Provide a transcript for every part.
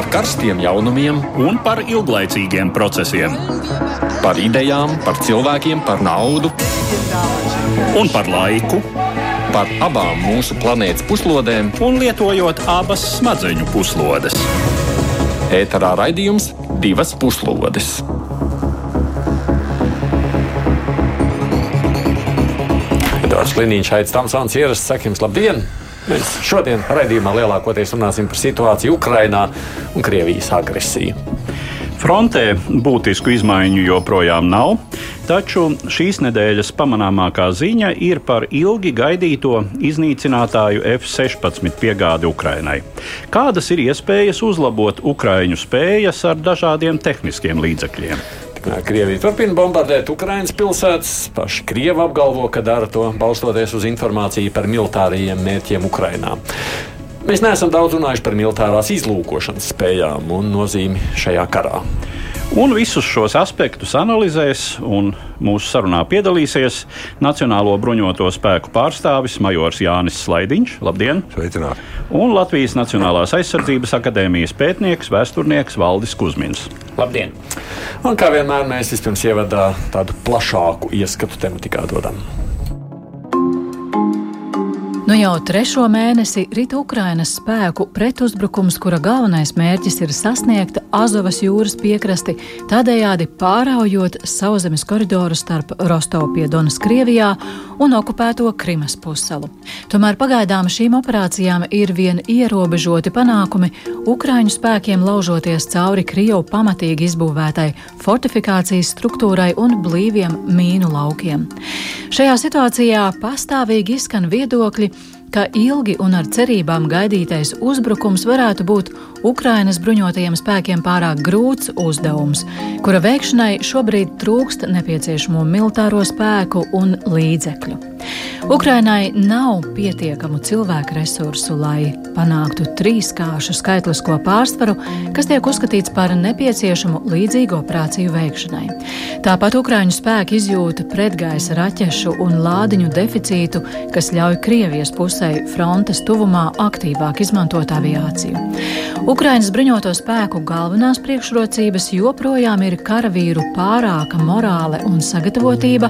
par karstiem jaunumiem un par ilglaicīgiem procesiem. Par idejām, par cilvēkiem, par naudu un par laiku. Par abām mūsu planētas puslodēm, un lietojot abas smadzeņu puslodes. Ēterā raidījums divas puslodes. Edvards Liniņš, Aits Tamsons, ierasts, sakim, labdien! Mēs šodien raidījumā lielākoties runāsim par situāciju Ukrajinā un Krievijas agresiju. Frontē būtisku izmaiņu joprojām nav, taču šīs nedēļas pamanāmākā ziņa ir par ilgi gaidīto iznīcinātāju F-16 piegādi Ukrainai. Kādas ir iespējas uzlabot Ukraiņu spējas ar dažādiem tehniskiem līdzekļiem? Krievija turpina bombardēt Ukraiņas pilsētas. Paši Krievi apgalvo, ka dara to balstoties uz informāciju par militārajiem mērķiem Ukrajinā. Mēs neesam daudz runājuši par militārās izlūkošanas spējām un nozīmi šajā karā. Un visus šos aspektus analizēs un mūsu sarunā piedalīsies Nacionālo bruņoto spēku pārstāvis Majors Jānis Slaidiņš. Labdien! Sveicināti! Un Latvijas Nacionālās aizsardzības akadēmijas pētnieks, vēsturnieks Valdis Kusmins. Labdien! Un kā vienmēr mēs vispirms ievadā tādu plašāku ieskatu tematikā dodam. Nu jau trešo mēnesi rīt Ukrainas spēku pretuzbrukums, kura galvenais mērķis ir sasniegt Azovas jūras piekrasti, tādējādi pāraujot sauszemes koridoru starp Rostovu pie Donas Krievijā un okupēto Krimas pussalu. Tomēr pagaidām šīm operācijām ir vien ierobežoti panākumi Ukraiņu spēkiem laužoties cauri Krievu pamatīgi izbūvētai fortifikācijas struktūrai un blīviem mīnu laukiem. Šajā situācijā pastāvīgi izskan viedokļi, ka ilgi un ar cerībām gaidītais uzbrukums varētu būt Ukrainas bruņotajiem spēkiem pārāk grūts uzdevums, kura veikšanai šobrīd trūkst nepieciešamo militāro spēku un līdzekļu. Ukrainai nav pietiekamu cilvēku resursu, lai panāktu trīskāršu skaitlisko pārsvaru, kas tiek uzskatīts par nepieciešamu līdzīgu operāciju veikšanai. Tāpat Ukraiņu spēki izjūta pretgaisa raķešu un lādiņu deficītu, kas ļauj Krievijas pusē frontes tuvumā aktīvāk izmantot aviāciju. Ukraiņas bruņoto spēku galvenās priekšrocības joprojām ir karavīru pārāka morāle un sagatavotība,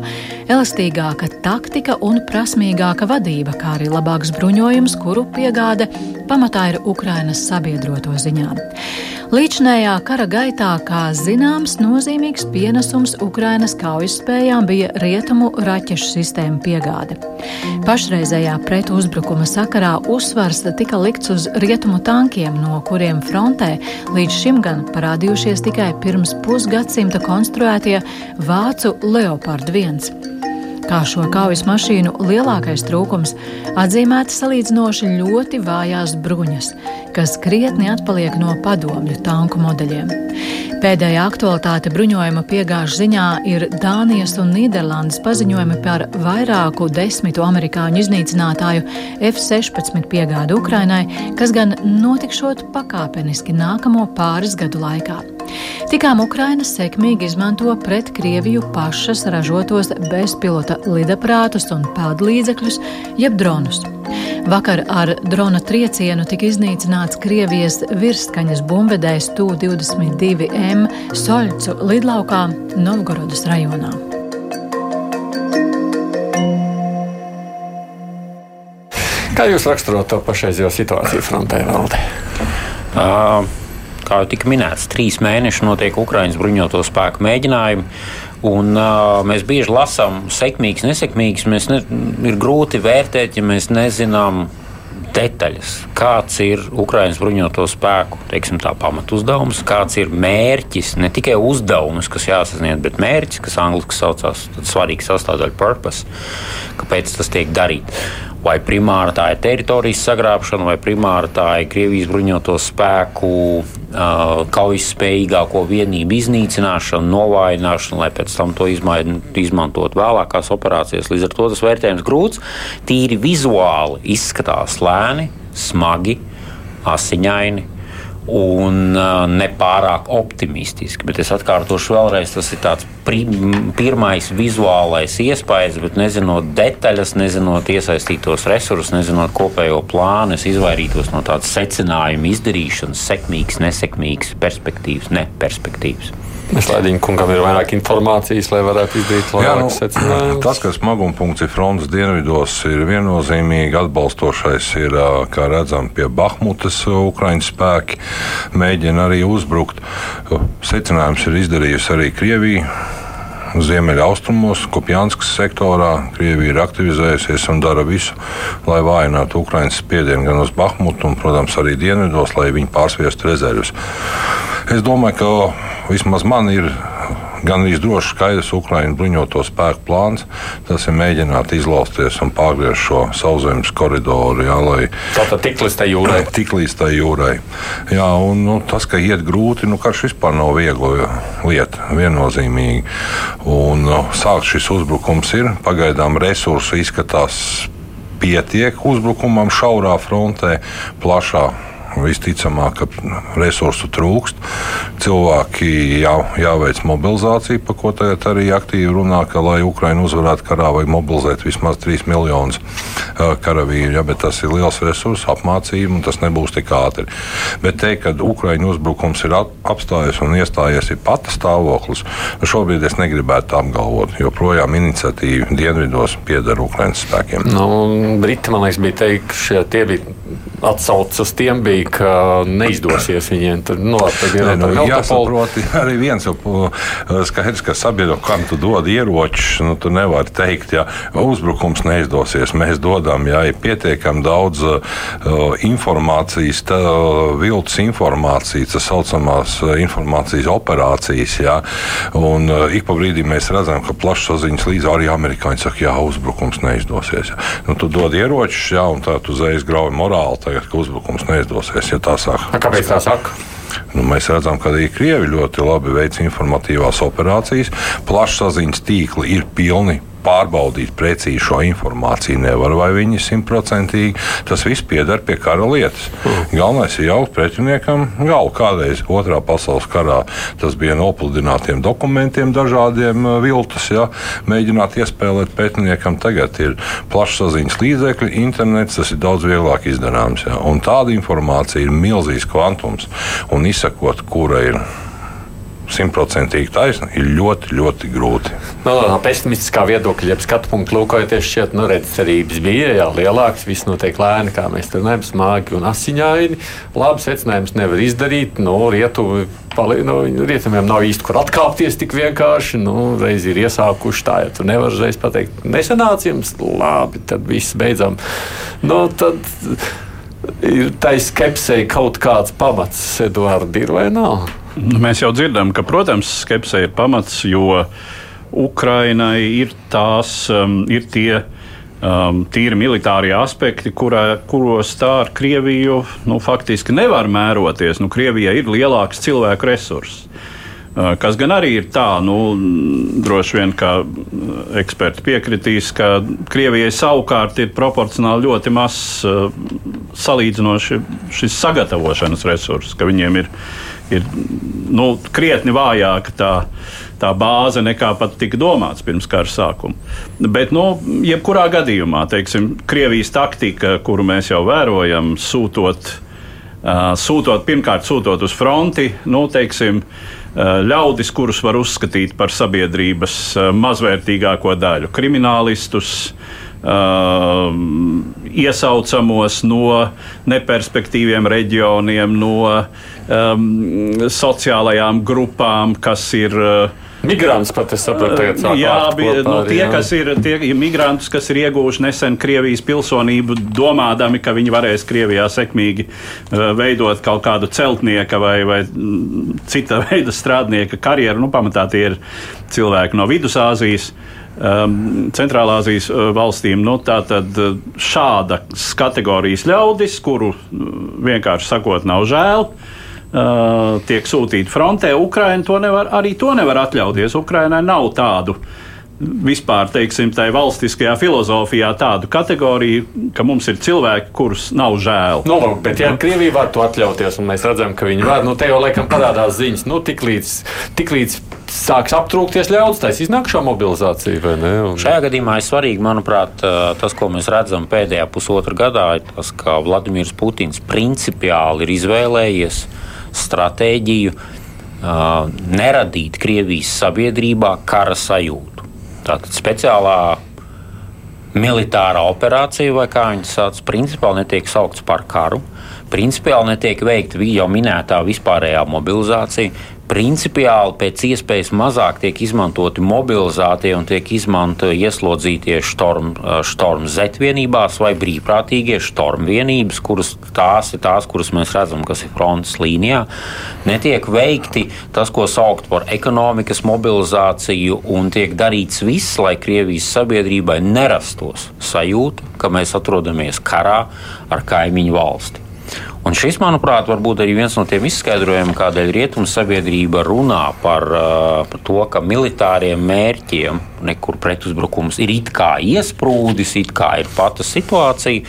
elastīgāka taktika un prasmīgāka vadība, kā arī labāks bruņojums, kuru piegāde pamatā ir Ukrainas sabiedroto ziņā. Līdzinējā kara gaitā, kā zināms, nozīmīgs pienesums Ukrainas kaujas spējām bija rietumu raķešu sistēmu piegāde. Pašreizējā pretuzbrukuma sakarā uzsvars tika likts uz rietumu tankiem, no kuriem frontē līdz šim gan parādījušies tikai pirms pusgadsimta konstruētie vācu Leopard 1 kā šo kaujas mašīnu lielākais trūkums atzīmēta salīdzinoši ļoti vājās bruņas, kas krietni atpaliek no padomju tanku modeļiem. Pēdējā aktualitāte bruņojuma piegāžu ziņā ir Dānijas un Nīderlandes paziņojumi par vairāku desmitu amerikāņu iznīcinātāju F-16 piegādu Ukrainai, kas gan notikšot pakāpeniski nākamo pāris gadu laikā. Tikām Ukraina sekmīgi izmanto pret Krieviju pašas ražotos bezpilota lidaprātus un peldlīdzekļus, jeb dronus. Vakar ar drona triecienu tika iznīcināts Krievijas virsskaņas bumbvedējs Tu-22M Soļcu lidlaukā Novgorodas rajonā. Kā jūs raksturot to pašreizējo situāciju frontē valdē? Uh, kā jau tika minēts, trīs mēneši notiek Ukraiņas bruņoto spēku mēģinājumi. Un, uh, mēs bieži lasām, sekmīgs, nesekmīgs. Mēs ne, ir grūti vērtēt, ja mēs nezinām detaļas. Kāds ir Ukraiņas bruņoto spēku teiksim, pamatuzdevums, kāds ir mērķis, ne tikai uzdevums, kas jāsasniedz, bet mērķis, kas angļuiski saucās svarīga sastāvdaļa purpose, kāpēc tas tiek darīts. Vai primāri tā ir teritorijas sagrābšana, vai primāri tā ir Krievijas bruņoto spēku uh, kaujas spējīgāko vienību iznīcināšana, novājināšana, lai pēc tam to izmain, izmantot vēlākās operācijās. Līdz ar to tas vērtējums grūts. Tīri vizuāli izskatās lēni, smagi, asiņaini un nepārāk optimistiski. Bet es atkārtošu vēlreiz, tas ir tāds pirmais vizuālais iespējas, bet nezinot detaļas, nezinot iesaistītos resursus, nezinot kopējo plānu, es izvairītos no tādas secinājuma izdarīšanas, sekmīgas, nesekmīgas, perspektīvas, neperspektīvas. Slēdziņa kungam ir vairāk informācijas, lai varētu izdarīt labākus nu, secinājumus. Tas, kas smaguma punkts ir frontes dienvidos, ir viennozīmīgi atbalstošais. Ir, kā redzam, pie Bahmutas Ukraiņas spēki mēģina arī uzbrukt. Secinājums ir izdarījusi arī Krievija. Ziemeļaustrumos, Kupjanskas sektorā Krievija ir aktivizējusies un dara visu, lai vājinātu Ukraiņas spiedienu gan uz Bahmutu, un, protams, arī dienvidos, lai viņi pārsviestu rezervus. Es domāju, ka vismaz man ir gan arī droši skaidrs Ukraiņu bruņoto spēku plāns. Tas ir mēģināt izlausties un pārgriezt šo sauszemes koridoru. Jā, lai, Tātad tik līdz tai jūrai. Tik līdz tai jūrai. Jā, un nu, tas, ka iet grūti, nu, karš vispār nav viegla lieta, viennozīmīgi. Un nu, sākt šis uzbrukums ir. Pagaidām resursu izskatās pietiek uzbrukumam šaurā frontē, plašā Visticamāk, ka resursu trūkst. Cilvēki jā, jāveic mobilizācija, par ko tagad arī aktīvi runā, ka, lai Ukraiņu uzvarētu karā, vajag mobilizēt vismaz 3 miljonus karavīru. Ja, tas ir liels resurs, apmācība, un tas nebūs tik ātri. Bet teikt, ka Ukraiņu uzbrukums ir apstājies un iestājies ir pata stāvoklis, šobrīd es negribētu apgalvot, jo projām iniciatīva dienvidos pieder Ukraiņas spēkiem. Nu, Briti, man liekas, bija teikuši, ka tie bija atsaucis uz tiem, bija, ka neizdosies viņiem. Tur, nu, Nē, nu, jāsaprot, arī viens jau skaidrs, ka sabiedrība, kam tu dod ieročus, nu, tu nevari teikt, ja uzbrukums neizdosies. Mēs dodam, ja ir pietiekami daudz uh, informācijas, tā, viltus informācijas, tā saucamās informācijas operācijas, ja, un uh, ik pa brīdim mēs redzam, ka plašsaziņas līdz arī amerikāņi saka, jā, uzbrukums neizdosies. Ja. Nu, tu dod ieročus, ja, un tā tu uzreiz grauj morāli tagad, ka uzbrukums neizdosies. Ja tā saka. Kāpēc tā saka? Nu, mēs redzam, ka arī Krievi ļoti labi veic informatīvās operācijas. Plašsaziņas tīkli ir pilni pārbaudīt precīzi šo informāciju nevar, vai viņi simtprocentīgi. Tas viss pieder pie kara lietas. Mm. Galvenais ir jaukt pretiniekam galvu. Kādreiz otrā pasaules karā tas bija nopludinātiem dokumentiem, dažādiem uh, viltus, ja, mēģināt iespēlēt pretiniekam. Tagad ir plašsaziņas līdzekļi, internets, tas ir daudz vieglāk izdarāms. Ja. Un tāda informācija ir milzīgs kvantums un izsakot, kura ir simtprocentīgi taisna, ir ļoti, ļoti grūti. No, nu, no pesimistiskā viedokļa, ja skatu punktu lūkojoties, šķiet, nu, redz, cerības bija jā, lielākas, viss notiek lēni, kā mēs tur neesam smagi un asiņaini. Labi, secinājums nevar izdarīt. No, nu, pali, nu, rietumiem nav īsti kur atkāpties tik vienkārši. Nu, reiz ir iesākuši tā, ja tu nevari uzreiz pateikt, nesanāca jums labi, tad viss beidzam. Nu, tad, ir tai skepsei kaut kāds pamats, Eduards, ir vai nav? Mēs jau dzirdam, ka, protams, skepse ir pamats, jo Ukrainai ir, tās, um, ir tie um, tīri militārie aspekti, kurā, kuros tā ar Krieviju nu, faktiski nevar mēroties. Nu, Krievijai ir lielāks cilvēku resurss. Kas gan arī ir tā, nu, droši vien, ka eksperti piekritīs, ka Krievijai savukārt ir proporcionāli ļoti mazs salīdzinoši šis sagatavošanas resurss, ka viņiem ir ir nu, krietni vājāka tā, tā bāze nekā pat tika domāts pirms kara sākuma. Bet, nu, jebkurā gadījumā, teiksim, Krievijas taktika, kuru mēs jau vērojam, sūtot, sūtot pirmkārt sūtot uz fronti, nu, teiksim, ļaudis, kurus var uzskatīt par sabiedrības uh, mazvērtīgāko daļu, kriminālistus, Uh, iesaucamos no neperspektīviem reģioniem, no um, sociālajām grupām, kas ir. Uh, Migrants pat es saprotu, tagad sāk jā, bija, nu, tie, jā. kas ir tie migrantus, kas ir ieguvuši nesen Krievijas pilsonību, domādami, ka viņi varēs Krievijā sekmīgi uh, veidot kaut kādu celtnieka vai, vai cita veida strādnieka karjeru. Nu, pamatā tie ir cilvēki no Vidusāzijas. Um, Centrālāzijas uh, valstīm. Nu, Tātad šādas kategorijas ļaudis, kuru vienkārši sakot, nav žēl, uh, tiek sūtīti frontē. Ukraina to nevar, arī to nevar atļauties. Ukrainai nav tādu vispār, teiksim, tai valstiskajā filozofijā tādu kategoriju, ka mums ir cilvēki, kurus nav žēl. Nu, lūk, bet, ja Krievija var to atļauties, un mēs redzam, ka viņi var, nu, te jau laikam parādās ziņas, nu, tik līdz, tik līdz sāks aptrūkties ļaudis, tas iznāk šo mobilizāciju, vai ne? Un... Šajā gadījumā ir svarīgi, manuprāt, tas, ko mēs redzam pēdējā pusotra gadā, ir tas, ka Vladimirs Putins principiāli ir izvēlējies stratēģiju neradīt Krievijas sabiedrībā kara sajūtu. Tātad speciālā militārā operācija, vai kā viņi sauc, principāli netiek saukts par karu. Principiāli netiek veikta jau minētā vispārējā mobilizācija principiāli pēc iespējas mazāk tiek izmantoti mobilizētie un tiek izmantoti ieslodzītie štorm, štorm Z vienībās vai brīvprātīgie štorm vienības, kuras tās ir tās, kuras mēs redzam, kas ir frontes līnijā. Netiek veikti tas, ko saukt par ekonomikas mobilizāciju, un tiek darīts viss, lai Krievijas sabiedrībai nerastos sajūta, ka mēs atrodamies karā ar kaimiņu valsti. Un šis, manuprāt, var būt arī viens no tiem izskaidrojumiem, kādēļ rietumu sabiedrība runā par, par to, ka militāriem mērķiem nekur pretuzbrukums ir it kā iesprūdis, it kā ir pata situācija.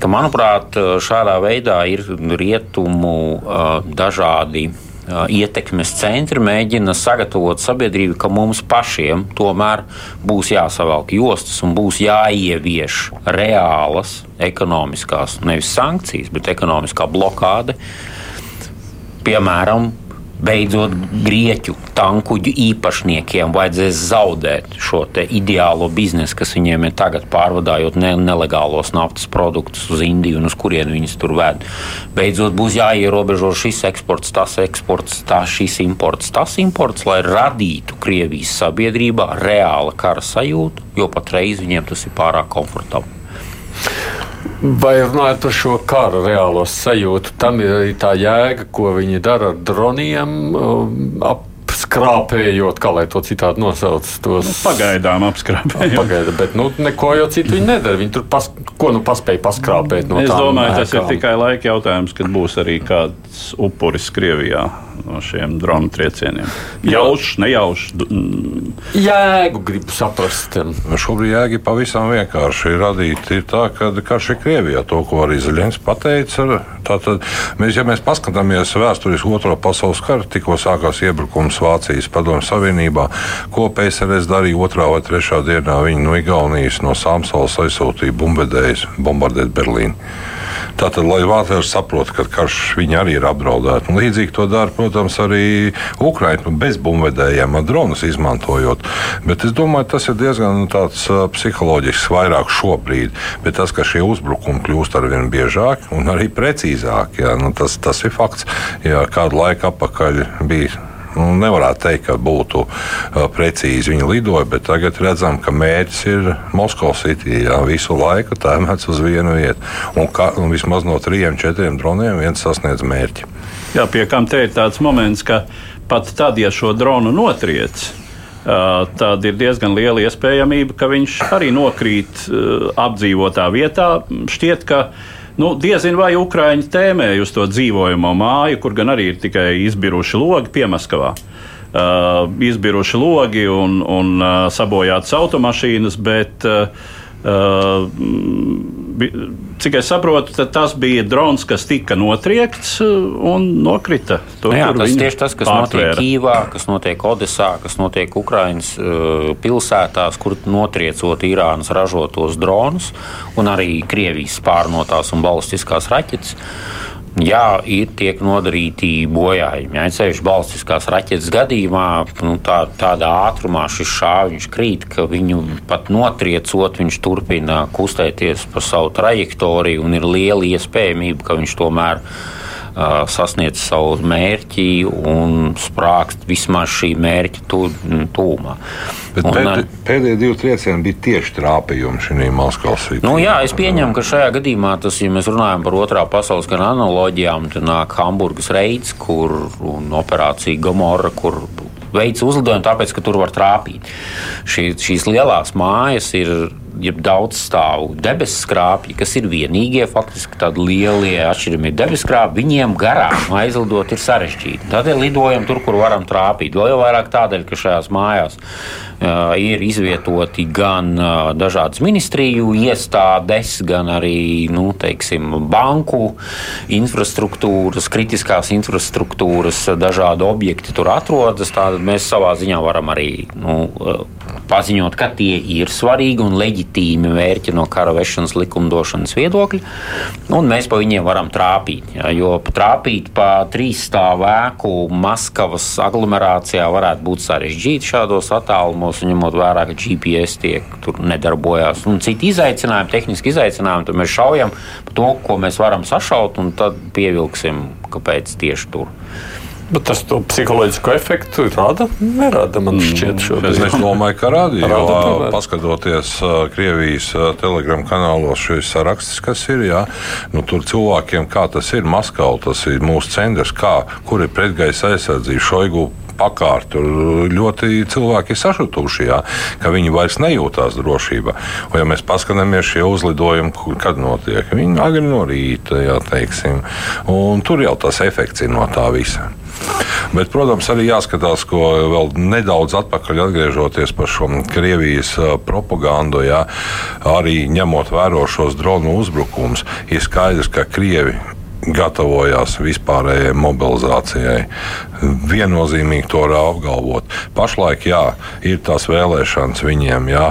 Ka, manuprāt, šādā veidā ir rietumu dažādi ietekmes centri mēģina sagatavot sabiedrību, ka mums pašiem tomēr būs jāsavalk jostas un būs jāievieš reālas ekonomiskās, nevis sankcijas, bet ekonomiskā blokāde. Piemēram, beidzot grieķu tankuģu īpašniekiem vajadzēs zaudēt šo ideālo biznesu, kas viņiem ir tagad pārvadājot ne nelegālos naftas produktus uz Indiju un uz kurienu viņus tur ved. Beidzot būs jāierobežo šis eksports, tas eksports, tas šis imports, tas imports, lai radītu Krievijas sabiedrībā reāla kara sajūtu, jo patreiz viņiem tas ir pārāk komfortabli. Vai runājot par šo kara reālo sajūtu, tam ir tā jēga, ko viņi dara ar droniem. Um, ap skrāpējot, kā lai to citādi nosauc. Tos... Nu, pagaidām apskrāpējot. Pagaidām, bet nu, neko jau citu viņi nedara. Viņi tur pas, ko nu paspēja paskrāpēt no tām. Es domāju, tas ir tikai laika jautājums, kad būs arī kāds upuris Krievijā no šiem dronu triecieniem. Jaušs, nejaušs. Jēgu gribu saprast. Šobrīd jēga ir pavisam vienkārši radīt. Ir tā, ka karš ir Krievijā, to, ko arī Zaļens pateica. Tātad, mēs, ja mēs paskatāmies vēsturiski otro pasaules karu, tikko sākās iebrukums Vācijas padomju Savienībā, ko PSRS darīja otrā vai trešā dienā. Viņi no Igaunijas, no Sāmsalas aizsūtīja bumbvedējus bombardēt Berlīnu. Tātad, lai Vācijas saprotu, ka karš viņi arī ir apdraudēti. Un līdzīgi to dara, protams, arī Ukraiņa nu, bez bumbvedējiem, dronus izmantojot. Bet es domāju, tas ir diezgan tāds psiholoģisks vairāk šobrīd. Bet tas, ka šie uzbrukumi kļūst ar vien biežāki un arī precīzāki, jā, nu, tas, tas ir fakts. Jā, kādu laiku atpakaļ bija Nu, nevarētu teikt, ka būtu precīzi viņi lidoja, bet tagad redzam, ka mērķis ir Moskavas City. Jā, visu laiku tēmēts uz vienu vietu. Un, ka, un vismaz no trijiem, četriem droniem viens sasniedz mērķi. Jā, pie kam te ir tāds moments, ka pat tad, ja šo dronu notriec, tad ir diezgan liela iespējamība, ka viņš arī nokrīt apdzīvotā vietā. Šķiet, ka Nu, Diezin vai Ukrāņi tēmēja uz to dzīvojamo māju, kur gan arī ir tikai izbiruši logi Piemaskavā. Uh, izbiruši logi un, un uh, sabojātas automašīnas, bet Uh, cik es saprotu, tas bija drons, kas tika notriekts un nokrita. Tur, nu jā, tas tieši tas, kas pārtvēra. notiek Kīvā, kas notiek Odesā, kas notiek Ukraiņas pilsētās, kur notriecot Irānas ražotos dronus un arī Krievijas pārnotās un balistiskās raķetes. Jā, ir tiek nodarīti bojājumi. Ja ceļš balstiskās raķetes gadījumā, nu, tā, tādā ātrumā šis šāviņš krīt, ka viņu pat notriecot, viņš turpina kustēties pa savu trajektoriju un ir liela iespējamība, ka viņš tomēr ir sasniedz savu mērķi un sprākst vismaz šī mērķa tūmā. Pēd, pēdējie divi triecieni bija tieši trāpījumi šī Maskavas situācijā. Nu, jā, es pieņemu, ka šajā gadījumā tas, ja mēs runājam par otrā pasaules kara analoģijām, tad nāk Hamburgas reids, kur un operācija Gomorra, kur veids uzlidojumu, tāpēc, ka tur var trāpīt. Šī, šīs lielās mājas ir jeb daudz stāvu debesu skrāpji, kas ir vienīgie faktiski tādi lielie atšķirīgi debesu skrāpji, viņiem garām aizlidot ir sarežģīti. Tādēļ lidojam tur, kur varam trāpīt. Vēl jau vairāk tādēļ, ka šajās mājās uh, ir izvietoti gan uh, dažādas ministriju iestādes, gan arī nu, teiksim, banku infrastruktūras, kritiskās infrastruktūras, dažādi objekti tur atrodas. Tātad mēs savā ziņā varam arī nu, paziņot, ka tie ir svarīgi un leģitīmi mērķi no kara vešanas likumdošanas viedokļa, un mēs pa viņiem varam trāpīt. Ja, jo trāpīt pa trīs stāvu ēku Maskavas aglomerācijā varētu būt sarežģīti šādos attālumos, ņemot vērā, ka GPS tiek tur nedarbojās. Un citi izaicinājumi, tehniski izaicinājumi, tad mēs šaujam pa to, ko mēs varam sašaut, un tad pievilksim, kāpēc tieši tur. Bet tas to psiholoģisko efektu rada? Nerada man Mm. šķiet šobrīd. Es domāju, ka rada. Jo, Rada tomēr. paskatoties Krievijas telegramu kanālos, šis sarakstus, kas ir, jā, nu, tur cilvēkiem, kā tas ir Maskavā, tas ir mūsu centrs, kā, kur ir pretgaisa aizsardzība, šoigu pakārt. Tur ļoti cilvēki ir sašutuši, jā, ka viņi vairs nejūtās drošībā. Un, ja mēs paskatāmies šie uzlidojumi, kur- kad notiek, viņi agri no rīta, jā, teiksim, un tur jau tas efekts ir no tā visa. Bet, protams, arī jāskatās, ko vēl nedaudz atpakaļ atgriežoties par šo Krievijas propagandu. Jā, arī ņemot vērā šos dronu uzbrukumus, ir skaidrs, ka Krievi gatavojās vispārējai mobilizācijai. Viennozīmīgi to var apgalvot. Pašlaik, jā, ir tās vēlēšanas viņiem. Jā.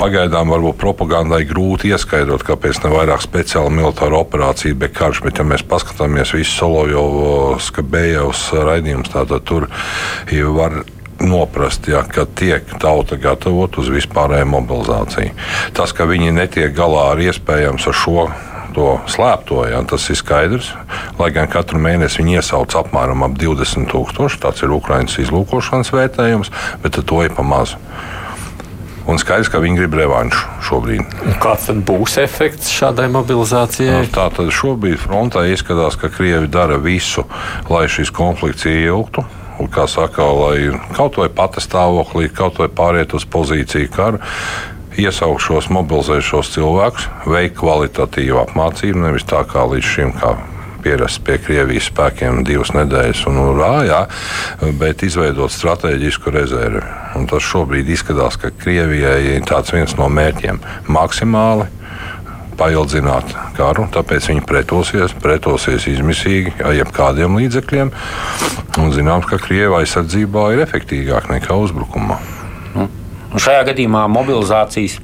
Pagaidām varbūt propagandai grūti ieskaidrot, kāpēc ne vairāk speciāla militāra operācija, bet karš. Bet, ja mēs paskatāmies visu Solovjovas, Skabējevas raidījumus, tad tur var noprast, ja, ka tiek tauta gatavot uz vispārēju mobilizāciju. Tas, ka viņi netiek galā ar iespējams ar šo to slēpto, ja, tas ir skaidrs. Lai gan katru mēnesi viņi iesauc apmēram ap 20 tūkstoši, tāds ir Ukraiņas izlūkošanas vērtējums, bet to ir pa maz. Un skaidrs, ka viņi grib revanšu šobrīd. Kāds tad būs efekts šādai mobilizācijai? Tā tad šobrīd frontē izskatās, ka Krievi dara visu, lai šis konflikts ieilgtu. Un, kā saka, lai kaut vai pati stāvoklī, kaut vai pāriet uz pozīciju karu, iesaukt šos mobilizējušos cilvēkus, veikt kvalitatīvu apmācību, nevis tā kā līdz šim. Kā Pierasts pie Krievijas spēkiem divas nedēļas, un urā, jā, bet izveidot strateģisku rezervi. Un tas šobrīd izskatās, ka Krievijai ir viens no mērķiem - maksimāli paildzināt karu, tāpēc viņi pretosies, pretosies izmisīgi ar jebkādiem līdzekļiem. Un zināms, ka Krievija aizsardzībā ir efektīvāka nekā uzbrukumā. Un šajā gadījumā mobilizācijas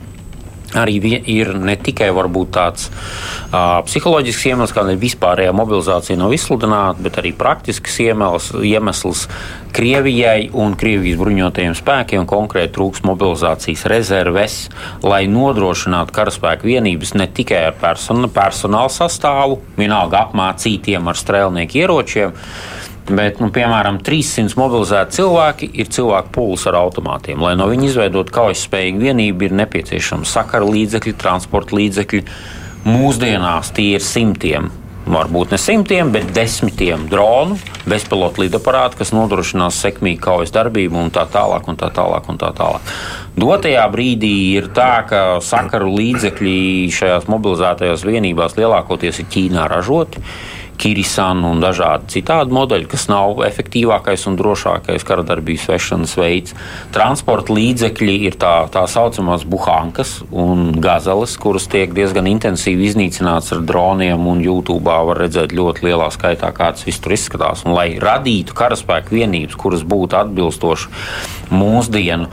arī ir ne tikai tāds uh, psiholoģisks iemesls, kādēļ vispārējā mobilizācija nav izsludināta, bet arī praktisks iemesls, iemesls Krievijai un Krievijas bruņotajiem spēkiem konkrēti trūks mobilizācijas rezerves, lai nodrošinātu karaspēku vienības ne tikai ar person personāla sastāvu, vienalga apmācītiem ar strēlnieku ieročiem, Bet, nu, piemēram, 300 mobilizēti cilvēki ir cilvēku pūlis ar automātiem. Lai no viņiem izveidotu kaujas spējīgu vienību, ir nepieciešama sakaru līdzekļi, transporta līdzekļi. Mūsdienās tie ir simtiem. Varbūt ne simtiem, bet desmitiem dronu, bezpilotu lidaparātu, kas nodrošinās sekmīgu kaujas darbību un tā tālāk. Un tā tālāk, un tā tālāk. Dotajā brīdī ir tā, ka sakaru līdzekļi šajās mobilizētajās vienībās lielākoties ir Ķīnā ražoti. Kirisānu un dažādi citādi modeļi, kas nav efektīvākais un drošākais karadarbības vešanas veids. Transporta līdzekļi ir tā, tā saucamās buhānkas un gazeles, kuras tiek diezgan intensīvi iznīcināts ar droniem, un YouTube var redzēt ļoti lielā skaitā, kā tas viss tur izskatās. Un, lai radītu karaspēku vienības, kuras būtu atbilstošas mūsdienu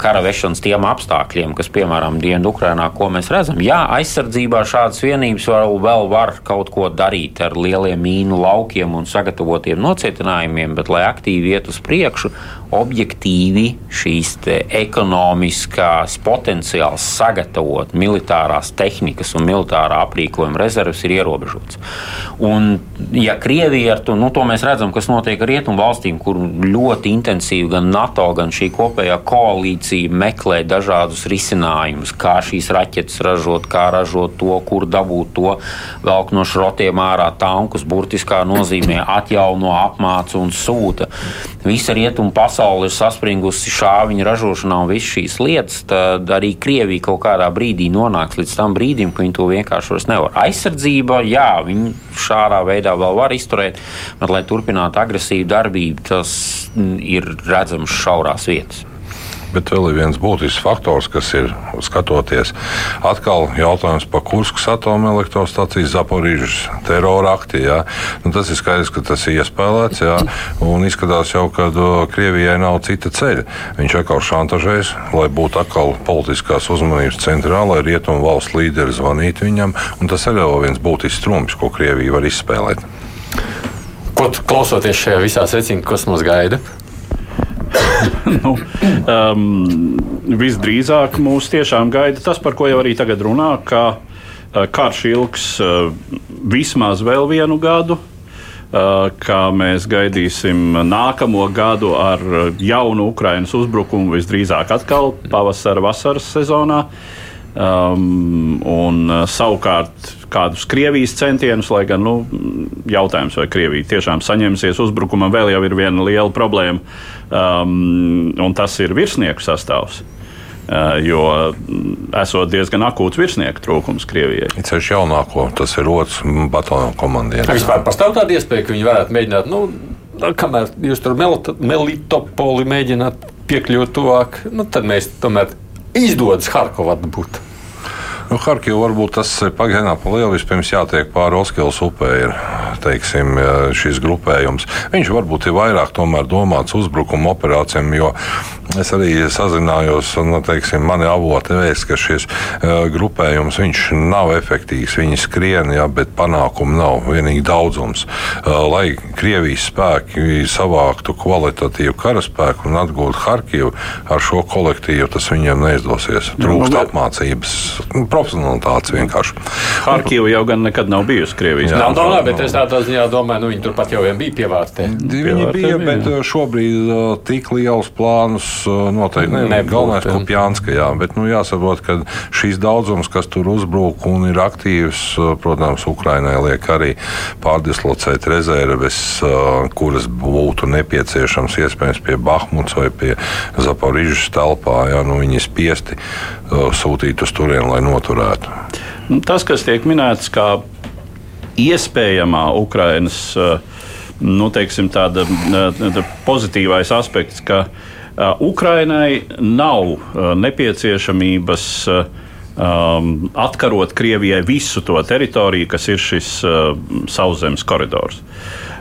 kara vešanas tiem apstākļiem, kas, piemēram, Dienvidu-Ukrainā, ko mēs redzam, jā, aizsardzībā šādas vienības vēl, vēl var kaut ko darīt ar lieliem mīnu laukiem un sagatavotiem nocietinājumiem, bet, lai aktīvi iet uz priekšu, objektīvi šīs ekonomiskās potenciāls sagatavot militārās tehnikas un militārā aprīkojuma rezerves ir ierobežots. Un, ja Krievija ar to, nu, to mēs redzam, kas notiek ar rietumu valstīm, kur ļoti intensīvi gan NATO, gan šī kopējā koalīcija meklē dažādus risinājumus, kā šīs raķetes ražot, kā ražot to, kur dabūt to, velk no šrotiem ārā tankus, burtiskā nozīmē atjauno, apmāca un sūta. Visa rietuma pasaule ir saspringusi šāviņu ražošanā un visas šīs lietas, tad arī Krievija kaut kādā brīdī nonāks līdz tam brīdim, ka viņi to vienkārši vairs nevar. Aizsardzība, jā, viņi šādā veidā vēl var izturēt, bet, lai turpinātu agresīvu darbību, tas ir redzams šaurās vietas. Bet vēl ir viens būtisks faktors, kas ir skatoties. Atkal jautājums par Kurskas atomelektrostacijas Zaporīžas terora akti. Jā. Nu, tas ir skaidrs, ka tas ir iespēlēts. Jā, un izskatās jau, ka Krievijai nav cita ceļa. Viņš atkal šantažēs, lai būtu atkal politiskās uzmanības centrā, lai rietumu valsts līderi zvanītu viņam. Tas ir vēl viens būtisks trumps, ko Krievija var izspēlēt. Ko klausoties šajā visā secībā, kas mums gaida? nu, um, visdrīzāk mūs tiešām gaida tas, par ko jau arī tagad runā, ka uh, karš ilgs uh, vismaz vēl vienu gadu. Uh, kā mēs gaidīsim nākamo gadu ar jaunu Ukraiņas uzbrukumu, visdrīzāk atkal pavasara, vasaras sezonā. Um, un uh, savukārt kādus Krievijas centienus, lai gan nu, jautājums, vai Krievija tiešām saņemsies uzbrukumam, vēl jau ir viena liela problēma, um, un tas ir virsnieku sastāvs. Uh, jo esot diezgan akūts virsnieku trūkums Krievijai. Ceļš jaunāko, tas ir otrs bataljonu komandieris. Vispār pastāv tāda iespēja, ka viņi varētu mēģināt, nu, kamēr jūs tur Melitopoli mēģināt piekļūt tuvāk, nu, tad mēs tomēr izdodas Harkovā būt. Nu, Harkivā varbūt tas pagaidām pa lielu. Vispirms jātiek pāri Oskils upē, ir teiksim, šis grupējums. Viņš varbūt ir vairāk domāts uzbrukuma operācijām, jo es arī sazinājos, un nu, teiksim, mani avoti vēst, ka šis uh, grupējums nav efektīvs. Viņi skrien, jā, bet panākumu nav, vienīgi daudzums. Lai Krievijas spēki savāktu kvalitatīvu karaspēku un atgūtu Harkivu ar šo kolektīvu, tas viņiem neizdosies. Trūkst nu, apmācības profesionālitātes vienkārši. Harkiva jau gan nekad nav bijusi Krievijas. Jā, nav, nav, bet es tādā ziņā domāju, nu viņi turpat jau bija pievārtē. Viņi bija, bet šobrīd uh, tik liels plānus uh, noteikti ne, galvenais Kupjānska, jā, bet nu, jāsaprot, ka šīs daudzums, kas tur uzbrūk un ir aktīvs, uh, protams, Ukrainai liek arī pārdislocēt rezerves, kuras būtu nepieciešams iespējams pie Bahmuts vai pie Zaporižas telpā, jā, nu viņi spiesti sūtīt uz turieni, lai noturētu noturētu? Nu, tas, kas tiek minēts kā iespējamā Ukrainas eh, nu, teiksim, eh, tāda pozitīvais aspekts, ka eh, Ukrainai nav nepieciešamības um, atkarot Krievijai visu to teritoriju, kas ir šis uh, sauszemes koridors.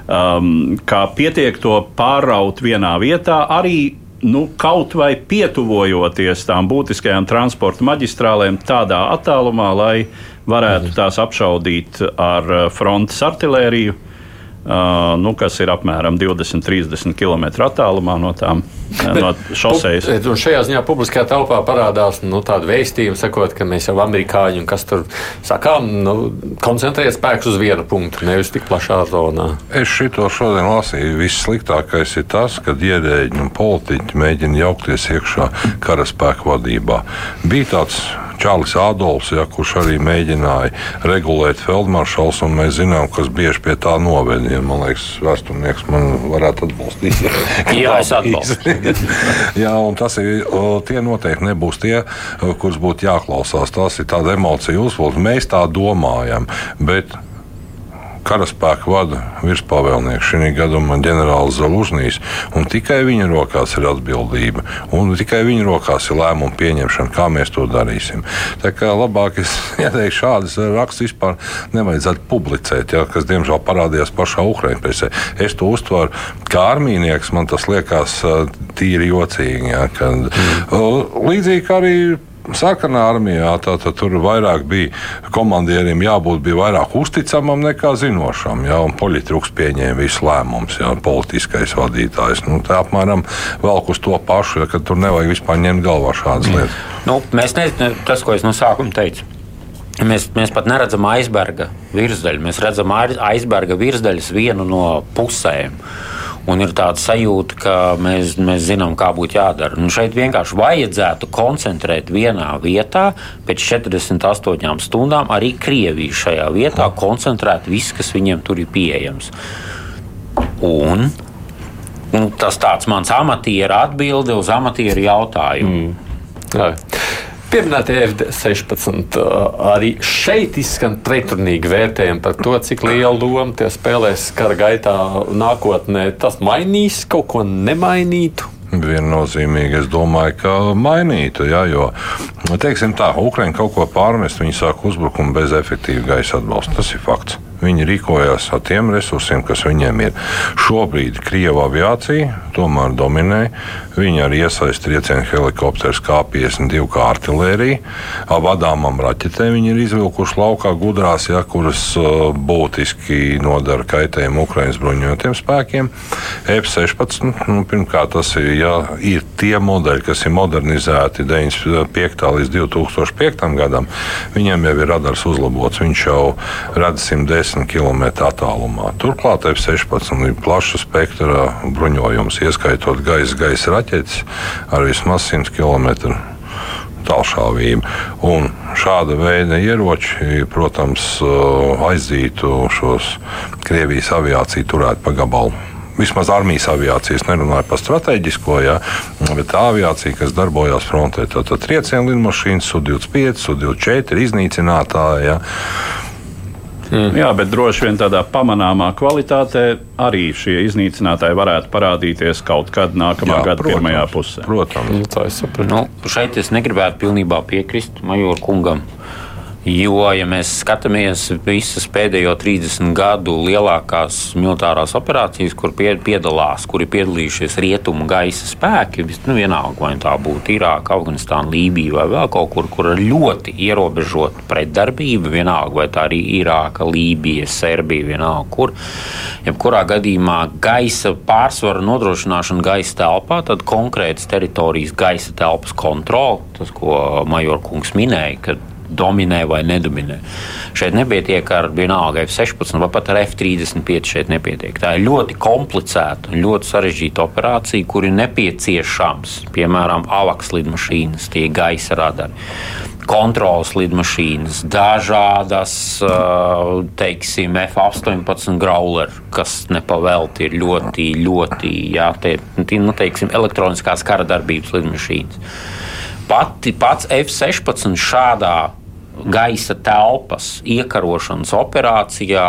Um, kā pietiek to pāraut vienā vietā, arī nu, kaut vai pietuvojoties tām būtiskajām transporta maģistrālēm tādā attālumā, lai varētu tās apšaudīt ar eh, frontes artēriju. Uh, nu, kas ir apmēram 20-30 km attālumā no tām no šoseis. Un šajā ziņā publiskajā telpā parādās nu, tāda vēstījuma, sakot, ka mēs jau amerikāņi un kas tur sakām, nu, koncentrēt spēkus uz vienu punktu, nevis tik plašā zonā. Es šito šodien lasīju. Vissliktākais ir tas, kad ierēģi un politiķi mēģina jaukties iekšā karaspēku vadībā. Bija tāds Čārlis Ādolfs, ja, kurš arī mēģināja regulēt feldmaršals, un mēs zinām, kas bieži pie tā noved. Ja, man liekas, vēsturnieks man varētu atbalstīt. Jā, es atbalstu. Jā, un tas ir, tie noteikti nebūs tie, kurus būtu jāklausās. Tas ir tāda emocija uzvalde. Mēs tā domājam, bet karaspēku vada virspavēlnieks, šī gadījumā ģenerālis Zalužņīs, un tikai viņa rokās ir atbildība, un tikai viņa rokās ir lēmumu pieņemšana, kā mēs to darīsim. Tā kā labāk es ieteiktu šādas rakstus vispār nevajadzētu publicēt, ja, kas diemžēl parādījās pašā Ukraiņas presē. Es to uztveru kā armīnieks, man tas liekas tīri jocīgi. Ja, kad, mm. Līdzīgi arī sarkanā armijā tātad tur vairāk bija komandieriem jābūt bija vairāk uzticamam nekā zinošam. Jā, un politiķis pieņēma visus lēmumus, jā, politiskais vadītājs. Nu, tā apmēram velk uz to pašu, ja, ka tur nevajag vispār ņemt galvā šādas mm. lietas. Nu, mēs nezinām, tas, ko es no sākuma teicu. Mēs, mēs pat neredzam aizberga virsdaļu. Mēs redzam aizberga virsdaļas vienu no pusēm. Un ir tāda sajūta, ka mēs, mēs zinām, kā būtu jādara. Nu, šeit vienkārši vajadzētu koncentrēt vienā vietā, pēc 48 stundām arī Krieviju šajā vietā koncentrēt viss, kas viņiem tur ir pieejams. Un nu, tas tāds mans amatieru atbilde uz amatieru jautājumu. Mm. Jā. Pieminētie F-16 arī šeit izskan pretrunīgi vērtējumi par to, cik lielu lomu tie spēlēs kara gaitā nākotnē. Tas mainīs kaut ko nemainītu. Viennozīmīgi es domāju, ka mainītu, ja, jo, teiksim tā, Ukraiņa kaut ko pārmest, viņi sāk uzbrukumu bez efektīva gaisa atbalsta. Tas ir fakts. Viņi rīkojās ar tiem resursiem, kas viņiem ir. Šobrīd Krievija aviācija tomēr dominē. Viņi arī iesaista triecienu helikopterus K-52 kā artērija. Vadāmām raķetēm viņi ir izvilkuši laukā gudrās, ja, kuras uh, būtiski nodara kaitējumu Ukraiņas bruņotajiem spēkiem. F-16, nu, pirmkārt, tas ir, ja, ir tie modeļi, kas ir modernizēti 95. līdz 2005. gadam. Viņiem jau ir radars uzlabots. Viņš jau redz 110 10 km attālumā. Turklāt F-16 ir plaša spektra bruņojums, ieskaitot gaisa, gaisa raķetes ar vismaz 100 km tālšāvību. Un šāda veida ieroči, protams, aizdzītu šos Krievijas aviāciju turēt pa gabalu. Vismaz armijas aviācijas nerunāju par strateģisko, ja, bet tā aviācija, kas darbojās frontē, tad triecienu lidmašīnas, Su-25, Su-24 iznīcinātāji. Ja. Mm. Jā, bet droši vien tādā pamanāmā kvalitātē arī šie iznīcinātāji varētu parādīties kaut kad nākamā Jā, gada protams, pirmajā pusē. Protams, nu, tā ir saprotama. Nu, šeit es negribētu pilnībā piekrist Major kungam. Jo, ja mēs skatāmies visas pēdējo 30 gadu lielākās militārās operācijas, kur piedalās, kur ir piedalījušies rietumu gaisa spēki, nu, vienalga, vai tā būtu Irāka, Afganistāna, Lībija vai vēl kaut kur, kur ir ļoti ierobežota pretdarbība, vienalga, vai tā arī Irāka, Lībija, Serbija, vienalga, kur. Jebkurā gadījumā gaisa pārsvara nodrošināšana gaisa telpā, tad konkrētas teritorijas gaisa telpas kontrole, tas, ko Majorkungs minēja, dominē vai nedominē. Šeit nepietiek ar vienalga F-16 vai pat ar F-35. Šeit nepietiek. Tā ir ļoti komplicēta un ļoti sarežģīta operācija, kur ir nepieciešams, piemēram, avaks lidmašīnas, tie gaisa radari kontrolas lidmašīnas, dažādas, teiksim, F-18 grauleri, kas nepavēlti ir ļoti, ļoti, jā, tie, nu, teiksim, elektroniskās kara darbības lidmašīnas. Pati, pats F-16 šādā gaisa telpas iekarošanas operācijā,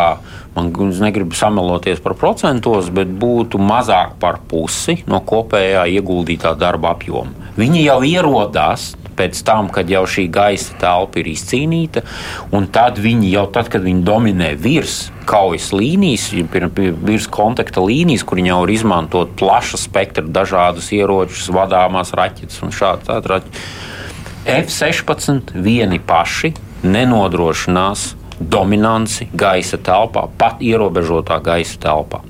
man negribu sameloties par procentos, bet būtu mazāk par pusi no kopējā ieguldītā darba apjoma. Viņi jau ierodās pēc tam, kad jau šī gaisa telpa ir izcīnīta, un tad viņi jau tad, kad viņi dominē virs kaujas līnijas, virs kontakta līnijas, kur jau var izmantot plaša spektra dažādus ieročus, vadāmās raķetes un šādi tādi raķetes. F-16 vieni paši nenodrošinās dominanci gaisa telpā, pat ierobežotā gaisa telpā.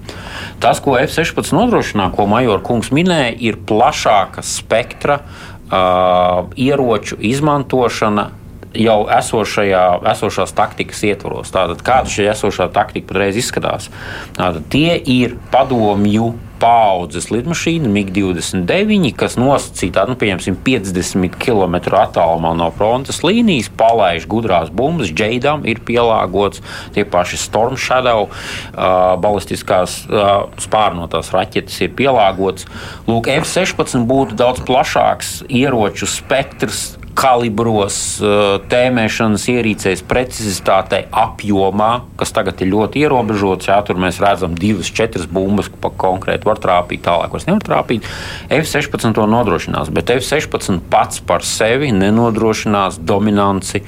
Tas, ko F-16 nodrošina, ko Major kungs minēja, ir plašāka spektra uh, ieroču izmantošana jau esošajā, esošās taktikas ietvaros. Tātad, kāda šī esošā taktika patreiz izskatās? Tātad, tie ir padomju paudzes lidmašīna, MiG-29, kas nosacīta nu, 50 km attālumā no frontes līnijas, palaiž gudrās bumbas, džeidām ir pielāgots tie paši Storm Shadow, uh, balistiskās uh, spārnotās raķetes ir pielāgots. Lūk, F-16 būtu daudz plašāks ieroču spektrs kalibros, eh, tēmēšanas ierīcēs, precizitātei, apjomā, kas tagad ir ļoti ierobežots. Jā, tur mēs redzam divas, četras bumbas, pa konkrēti var trāpīt, tālāk vairs nevar trāpīt. F-16 to nodrošinās, bet F-16 pats par sevi nenodrošinās dominanci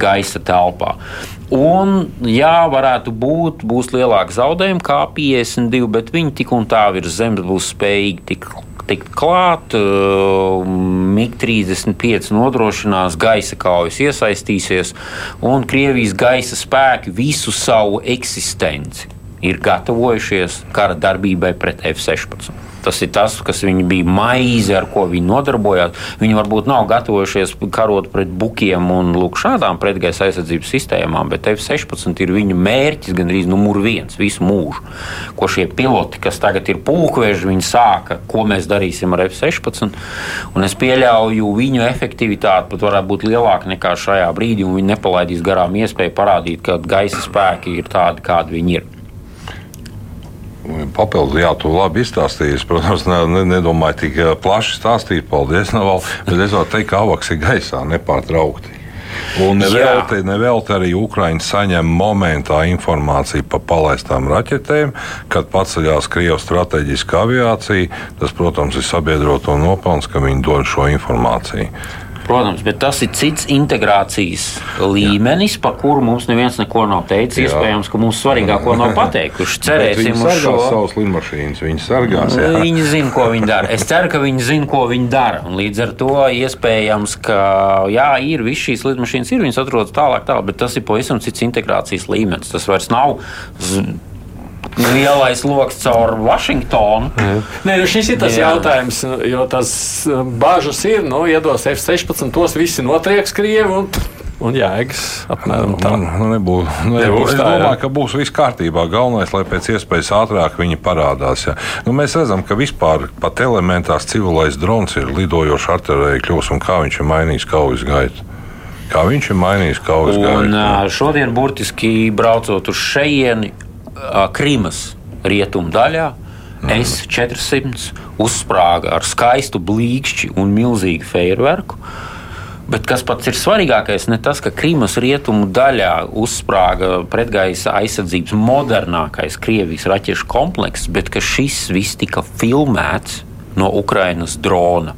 gaisa telpā. Un, jā, varētu būt, būs lielāki zaudējumi kā 52, bet viņi tik un tā virs zemes būs spējīgi tikt tikt klāt. Uh, MiG-35 nodrošinās gaisa kaujas, iesaistīsies, un Krievijas gaisa spēki visu savu eksistenci ir gatavojušies kara darbībai pret F-16. Tas ir tas, kas viņi bija maize, ar ko viņi nodarbojās. Viņi varbūt nav gatavojušies karot pret bukiem un lūk, šādām pretgaisa aizsardzības sistēmām, bet F-16 ir viņu mērķis gan arī numur viens visu mūžu. Ko šie piloti, kas tagad ir pulkveži, viņi sāka, ko mēs darīsim ar F-16. Un es pieļauju, viņu efektivitāte pat varētu būt lielāka nekā šajā brīdī, un viņi nepalaidīs garām iespēju parādīt, ka gaisa spēki ir tādi, kādi viņi ir. Papildus, jā, tu labi izstāstīji. Es, protams, ne, nedomāju tik eh, plaši stāstīt, paldies, Naval, bet es varu teikt, ka avaks ir gaisā nepārtraukti. Un nevelti, nevelti arī Ukraiņi saņem momentā informāciju par palaistām raķetēm, kad paceļās Krievijas strateģiskā aviācija. Tas, protams, ir sabiedroto nopelns, ka viņi dod šo informāciju. Protams, bet tas ir cits integrācijas līmenis, par kuru mums neviens neko nav teicis. Jā. Iespējams, ka mums svarīgāko nav pateikuši. Cerēsim uz šo savus lidmašīnas. Viņi sargās. Jā. Viņi zina, ko viņi dara. Es ceru, ka viņi zina, ko viņi dara. Un līdz ar to iespējams, ka jā, ir visas šīs lidmašīnas, ir viņas atrodas tālāk, tālāk, bet tas ir pavisam cits integrācijas līmenis. Tas vairs nav lielais lokus caur Vašingtonu. Nē, nu šis ir tas Jā. jautājums, jo tas uh, bažas ir, nu, iedos F-16, tos visi notrieks Krievi. Un... Un jēgas apmēram tā. Nu, nu, nebūs, nu, nebūs es tā, domāju, jā. ka būs viss kārtībā. Galvenais, lai pēc iespējas ātrāk viņi parādās. Ja. Nu, mēs redzam, ka vispār pat elementārs civilais drons ir lidojošs arterija kļūs un kā viņš ir mainījis kaujas gaitu. Kā viņš ir mainījis kaujas gaitu. Un, šodien, burtiski braucot uz šejieni, Krimas rietumu daļā. Mm. S-400 uzsprāga ar skaistu blīkšķi un milzīgu fejerverku. Bet kas pats ir svarīgākais, ne tas, ka Krīmas rietumu daļā uzsprāga pretgaisa aizsardzības modernākais Krievijas raķešu komplekss, bet ka šis viss tika filmēts no Ukrainas drona.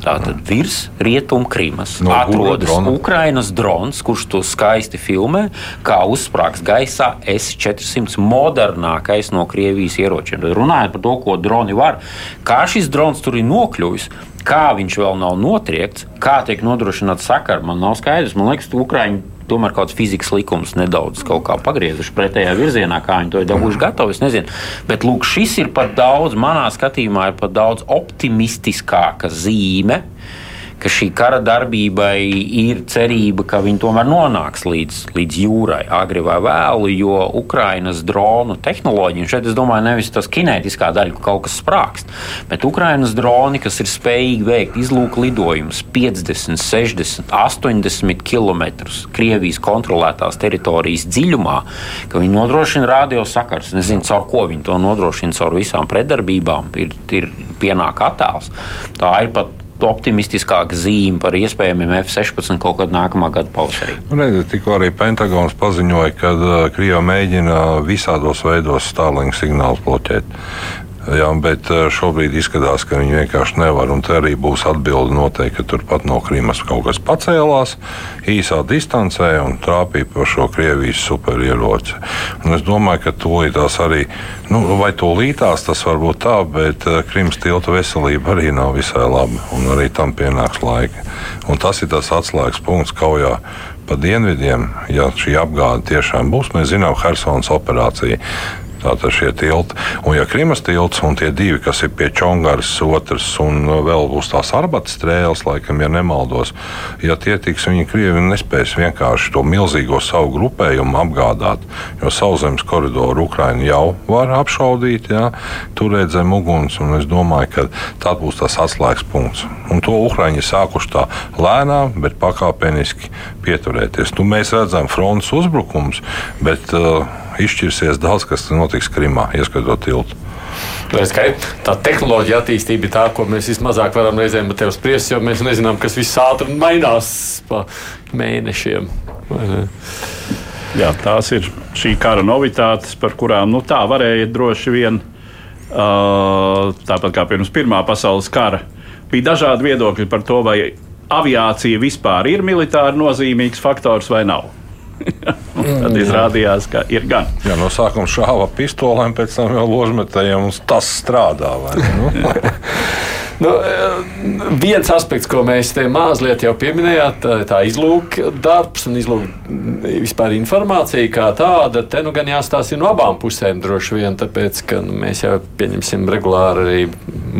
Tātad virs rietumkrīmas no atrodas drona. Ukrainas drons, kurš to skaisti filmē, kā uzsprāgs gaisā S-400 modernākais no Krievijas ieročiem. Tad runājot par to, ko droni var, kā šis drons tur ir nokļuvis, kā viņš vēl nav notriekts, kā tiek nodrošināta sakara, man nav skaidrs. Man liekas, ka Ukraiņi tomēr kaut kāds fizikas likums nedaudz pagriezuši pretējā virzienā, kā viņi to ir dabūjuši gatavi. Es nezinu. Bet lūk, šis ir pat daudz, manā skatījumā, ir pat daudz optimistiskāka zīme ka šī kara darbībai ir cerība, ka viņi tomēr nonāks līdz, līdz jūrai, agri vai vēlu, jo Ukrainas dronu tehnoloģija, un šeit es domāju, nevis tas kinētiskā daļa, ka kaut kas sprākst, bet Ukrainas droni, kas ir spējīgi veikt izlūku lidojumus 50, 60, 80 km Krievijas kontrolētās teritorijas dziļumā, ka viņi nodrošina radiosakars. Nezinu, caur ko viņi to nodrošina, caur visām pretdarbībām, ir, ir pienāk attēls. Tā ir pat optimistiskāka zīme par iespējamiem F-16 kaut kad nākamā gada pavasarī. Nu, tikko arī Pentagons paziņoja, ka uh, Krievija mēģina visādos veidos Starlink signālus bloķēt. Jā, bet eh, šobrīd izskatās, ka viņi vienkārši nevar. Un te arī būs atbilde noteikti, ka turpat no Krīmas kaut kas pacēlās īsā distancē un trāpīja pa šo Krievijas superieroci. Un es domāju, ka tūlītās arī, nu, vai tūlītās tas var būt tā, bet eh, Krimas tilta veselība arī nav visai laba. Un arī tam pienāks laika. Un tas ir tas atslēgas punkts kaujā pa dienvidiem, ja šī apgāde tiešām būs. Mēs zinām, Helsinas operācija Tātad šie tilti. Un, ja Krimas tilts un tie divi, kas ir pie Čongaras, otrs un vēl būs tās arbatas strēles, laikam, ja nemaldos, ja tie tiks, viņi Krievi nespēs vienkārši to milzīgo savu grupējumu apgādāt, jo sauszemes koridoru Ukraina jau var apšaudīt, jā, turēt zem uguns, un es domāju, ka tā būs tas atslēgas punkts. Un to Ukraiņi sākuši tā lēnām, bet pakāpeniski pieturēties. Nu, mēs redzam frontes uzbrukums, bet uh, izšķirsies daudz, kas notiks Krimā, ieskatot tiltu. Tā tehnoloģija attīstība ir tā, ko mēs vismazāk varam reizēm par tevi spriest, jo mēs nezinām, kas viss ātri mainās pa mēnešiem. Jā, tās ir šī kara novitātes, par kurām nu, tā varēja droši vien, uh, tāpat kā pirms Pirmā pasaules kara, bija dažādi viedokļi par to, vai aviācija vispār ir militāri nozīmīgs faktors vai nav. Tad izrādījās, ka ir gan. Jā, no sākuma šāva pistolēm, pēc tam jau ložmetējiem, un tas strādā. Nu? Nu, viens aspekts, ko mēs te mazliet jau pieminējām, tā, tā izlūka darbs un izlūka vispār informācija kā tāda. Te nu gan jāstāsta no abām pusēm droši vien, tāpēc, ka nu, mēs jau pieņemsim regulāri arī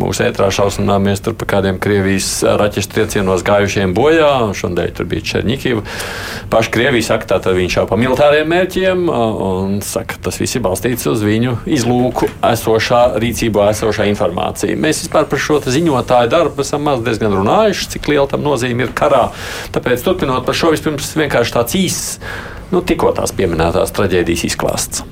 mūsu ētrā šausmināmies par kādiem Krievijas raķešu triecienos gājušiem bojā. Šodien tur bija Černiņķiva. Paši Krievija saka, ka tā viņš jau pa militāriem mērķiem un saka, tas viss ir balstīts uz viņu izlūku esošā rīcībā esošā informācija. Mēs vispār par šo ziņotāju darbu esam maz diezgan runājuši, cik liela tam nozīme ir karā. Tāpēc turpinot par šo vispirms vienkārši tāds īss nu, tikko tās pieminētās traģēdijas izklāsts.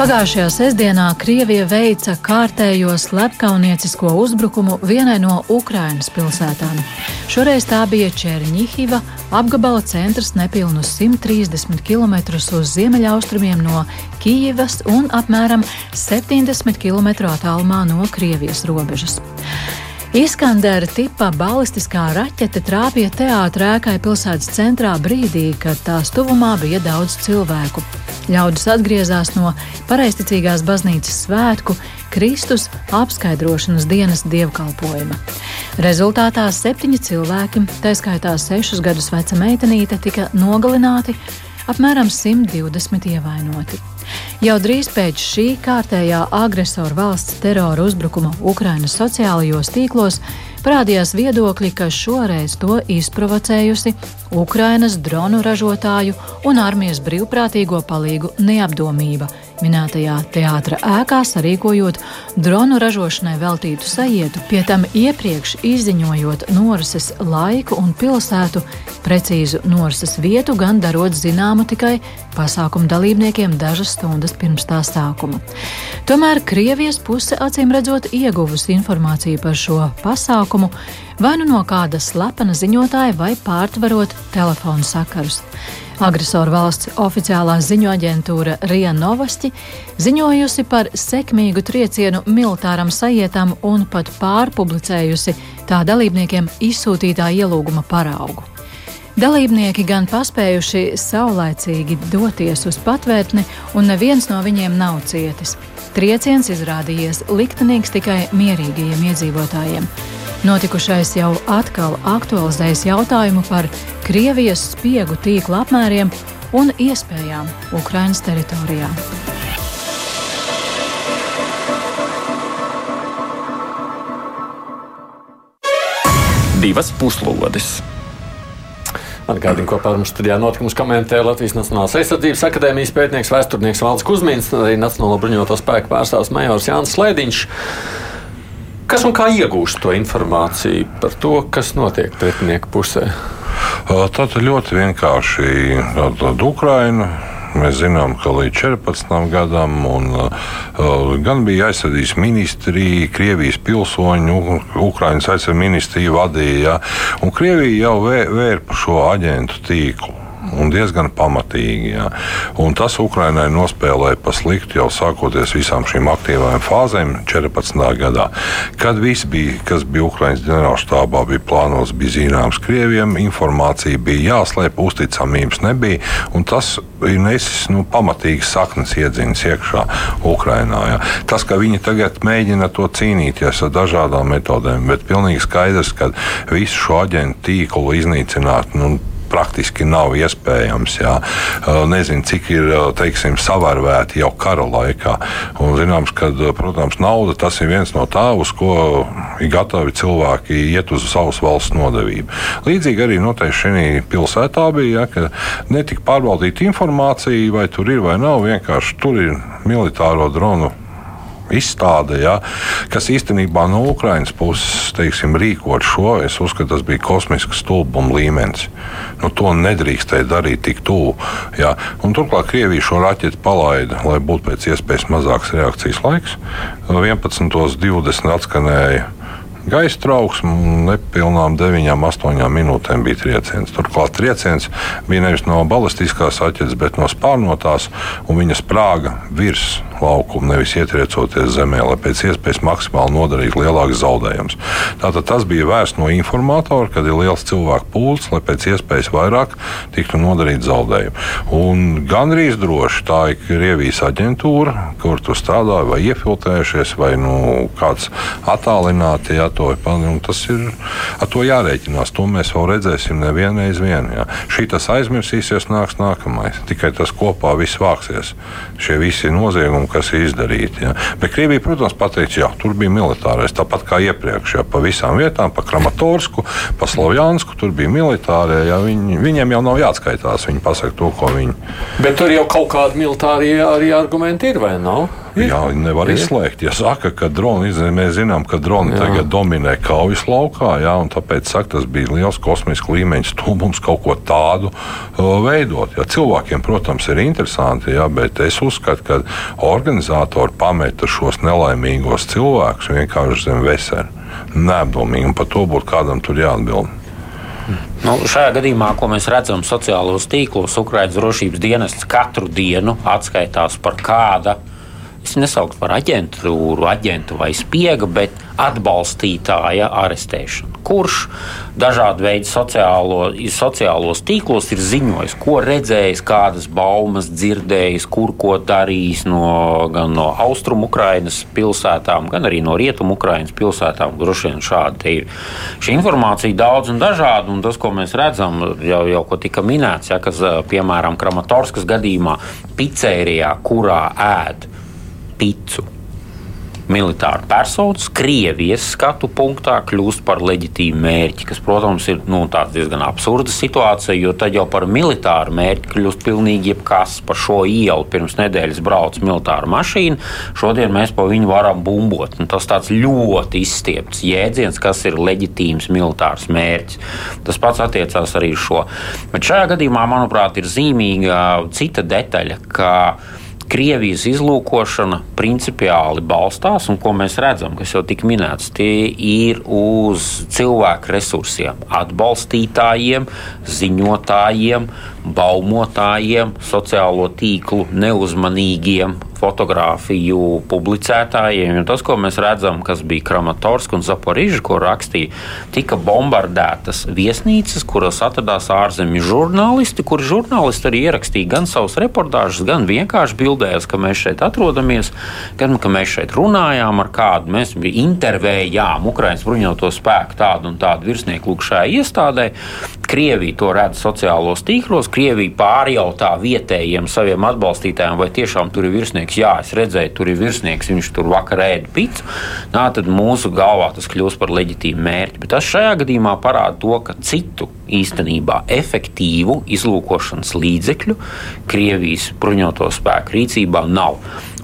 Pagājušajā sestdienā Krievija veica kārtējo slepkauniecisko uzbrukumu vienai no Ukrainas pilsētām. Šoreiz tā bija Černihiva, apgabala centrs nepilnus 130 km uz ziemeļaustrumiem no Kijivas un apmēram 70 km attālumā no Krievijas robežas. Iskandera tipa balistiskā raķete trāpīja teātrā ēkai pilsētas centrā brīdī, kad tās tuvumā bija daudz cilvēku. Ļaudis atgriezās no pareizticīgās baznīcas svētku Kristus apskaidrošanas dienas dievkalpojuma. Rezultātā septiņi cilvēki, tā skaitā sešus gadus veca meitenīte, tika nogalināti, apmēram 120 ievainoti. Jau drīz pēc šī kārtējā agresora valsts terora uzbrukuma Ukrainas sociālajos tīklos parādījās viedokļi, ka šoreiz to izprovocējusi Ukrainas dronu ražotāju un armijas brīvprātīgo palīgu neapdomība minētajā teātra ēkā sarīkojot dronu ražošanai veltītu sajietu, pie tam iepriekš izziņojot norises laiku un pilsētu, precīzu norises vietu, gan darot zināmu tikai pasākumu dalībniekiem dažas stundas pirms tā sākuma. Tomēr Krievijas puse acīm redzot ieguvusi informāciju par šo pasākumu vai nu no kāda slepena ziņotāja vai pārtverot telefonu sakarus. Agresoru valsts oficiālā ziņu aģentūra Rija Novosti ziņojusi par sekmīgu triecienu militāram sajietam un pat pārpublicējusi tā dalībniekiem izsūtītā ielūguma paraugu. Dalībnieki gan paspējuši saulaicīgi doties uz patvērtni, un neviens no viņiem nav cietis. Trieciens izrādījies liktenīgs tikai mierīgajiem iedzīvotājiem. Notikušais jau atkal aktualizējas jautājumu par Krievijas spiegu tīkla apmēriem un iespējām Ukrainas teritorijā. Divas puslodes. Atgādini, ko par mums studijā notikumus komentē Latvijas Nacionālās aizsardzības akadēmijas pētnieks, vēsturnieks Valds Kusmins, arī Nacionālo bruņoto spēku pārstāvs Majors Jānis Slēdiņš. Kas un kā iegūst to informāciju par to, kas notiek pretinieku pusē? Ir ļoti vienkārši. Tad Ukraina Mēs zinām, ka līdz 14 gadam un, uh, gan bija aizsardzības ministrija, Krievijas pilsoņu, Ukraiņas aizsardzības ministrija vadīja, ja, Krievija jau vēra par šo aģentu tīklu un diezgan pamatīgi. Jā. Un tas Ukrainai nospēlēja pa sliktu jau sākoties visām šīm aktīvām fāzēm 14. gadā. Kad viss bija, kas bija Ukraiņas ģenerālštābā, bija plānots, bija zināms Krieviem, informācija bija jāslēp, uzticamības nebija, un tas ir nesis nu, pamatīgas saknes iedziņas iekšā Ukrainā. Jā. Tas, ka viņi tagad mēģina to cīnīties ar dažādām metodēm, bet pilnīgi skaidrs, ka visu šo aģentu tīklu iznīcināt. Nu, praktiski nav iespējams. Jā. Nezinu, cik ir teiksim, savārvēti jau kara laikā. Un, zināms, ka, protams, nauda tas ir viens no tā, uz ko ir gatavi cilvēki iet uz savas valsts nodevību. Līdzīgi arī noteikti šī pilsētā bija, ja, ka netika pārbaudīta informācija, vai tur ir vai nav. Vienkārši tur ir militāro dronu izstāde, ja, kas īstenībā no Ukraiņas puses teiksim, rīkot šo, es uzskatu, tas bija kosmisks stulbuma līmenis. Nu, to nedrīkstēja darīt tik tuvu. Ja. Turklāt Krievija šo raķeti palaida, lai būtu pēc iespējas mazāks reakcijas laiks. 11.20 atskanēja gaisa trauksme, un nepilnām 9, 8 minūtēm bija trieciens. Turklāt trieciens bija nevis no balistiskās aķetes, bet no spārnotās, un viņa sprāga virs laukuma, nevis ietriecoties zemē, lai pēc iespējas maksimāli nodarītu lielākus zaudējumus. Tātad tas bija vērsts no informatora, kad ir liels cilvēku pūlis, lai pēc iespējas vairāk tiktu nodarīti zaudējumi. Un gandrīz droši tā ir Krievijas aģentūra, kur tur strādāja vai iefiltrējušies, vai nu, kāds attālināti. Jā, to, tas ir ar to jārēķinās. To mēs vēl redzēsim nevienreiz vien. Jā. Šī tas aizmirsīsies, nāks nākamais. Tikai tas kopā viss vāksies. Šie visi noziegumi, kas ir izdarīti. Ja. Bet Krievija, protams, pateiks, jā, tur bija militārais, tāpat kā iepriekš, ja, pa visām vietām, pa Kramatorsku, pa Slovjansku, tur bija militārie. Ja, viņi, viņiem jau nav jāatskaitās, viņi pasaka to, ko viņi. Bet tur jau kaut kādi militārie arī argumenti ir, vai nav? Jā, nevar ir. izslēgt. Ja saka, ka droni, mēs zinām, ka droni jā. tagad dominē kaujas laukā, jā, un tāpēc saka, tas bija liels kosmisks līmeņa stulbums kaut ko tādu uh, veidot. Jā, cilvēkiem, protams, ir interesanti, jā, bet es uzskatu, ka organizatori pameta šos nelaimīgos cilvēkus vienkārši zem vesera. Neapdomīgi, un par to būtu kādam tur jāatbild. Nu, šajā gadījumā, ko mēs redzam sociālos tīklos, Ukraiņas drošības dienests katru dienu atskaitās par kāda es nesauktu par aģentūru, aģentu vai spiega, bet atbalstītāja arestēšanu. Kurš dažādu veidu sociālo, sociālos tīklos ir ziņojis, ko redzējis, kādas baumas dzirdējis, kur ko darījis no, gan no austrumu Ukrainas pilsētām, gan arī no rietumu Ukrainas pilsētām. Droši vien šādi ir. Šī informācija daudz un dažāda, un tas, ko mēs redzam, jau, jau ko tika minēts, ja, kas, piemēram, Kramatorskas gadījumā, pizzērijā, kurā ēd picu militāru personu Krievijas skatu punktā kļūst par leģitīmu mērķi, kas, protams, ir nu, diezgan absurda situācija, jo tad jau par militāru mērķi kļūst pilnīgi jebkas. Pa šo ielu pirms nedēļas brauc militāra mašīna, šodien mēs pa viņu varam bumbot. Un tas tāds ļoti izstiepts jēdziens, kas ir leģitīms militārs mērķis. Tas pats attiecās arī uz šo. Bet šajā gadījumā, manuprāt, ir zīmīga cita detaļa, Krievijas izlūkošana principiāli balstās, un ko mēs redzam, kas jau tika minēts, tie ir uz cilvēku resursiem, atbalstītājiem, ziņotājiem, baumotājiem, sociālo tīklu neuzmanīgiem fotografiju publicētājiem. Tas, ko mēs redzam, kas bija Kramatorska un Zaporiža, ko rakstīja, tika bombardētas viesnīcas, kuras atradās ārzemju žurnālisti, kuri žurnālisti arī ierakstīja gan savus reportāžus, gan vienkārši bildējās, ka mēs šeit atrodamies, gan ka mēs šeit runājām ar kādu. Mēs intervējām Ukraiņas bruņoto spēku tādu un tādu virsnieku lūk šajā iestādē. Krievija to redz sociālos tīklos, Krievija pārjautā vietējiem saviem atbalstītājiem, vai tiešām tur ir virsnieks virsnieks, jā, es redzēju, tur ir virsnieks, viņš tur vakar ēda. Nā, tad mūsu galvā tas kļūst par leģitīmu mērķi. Bet tas šajā gadījumā parāda to, ka citu īstenībā efektīvu izlūkošanas līdzekļu Krievijas bruņoto spēku rīcībā nav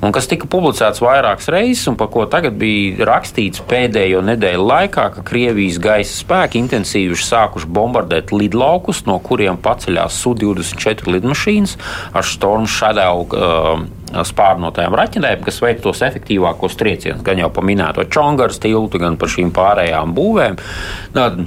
un kas tika publicēts vairākas reizes, un par ko tagad bija rakstīts pēdējo nedēļu laikā, ka Krievijas gaisa spēki intensīvi sākuši bombardēt lidlaukus, no kuriem paceļās Su-24 lidmašīnas ar Storm Shadow. Uh, spārnotajām raķetēm, kas veic tos efektīvākos triecienus, gan jau par minēto Čongaras tiltu, gan par šīm pārējām būvēm. Tad,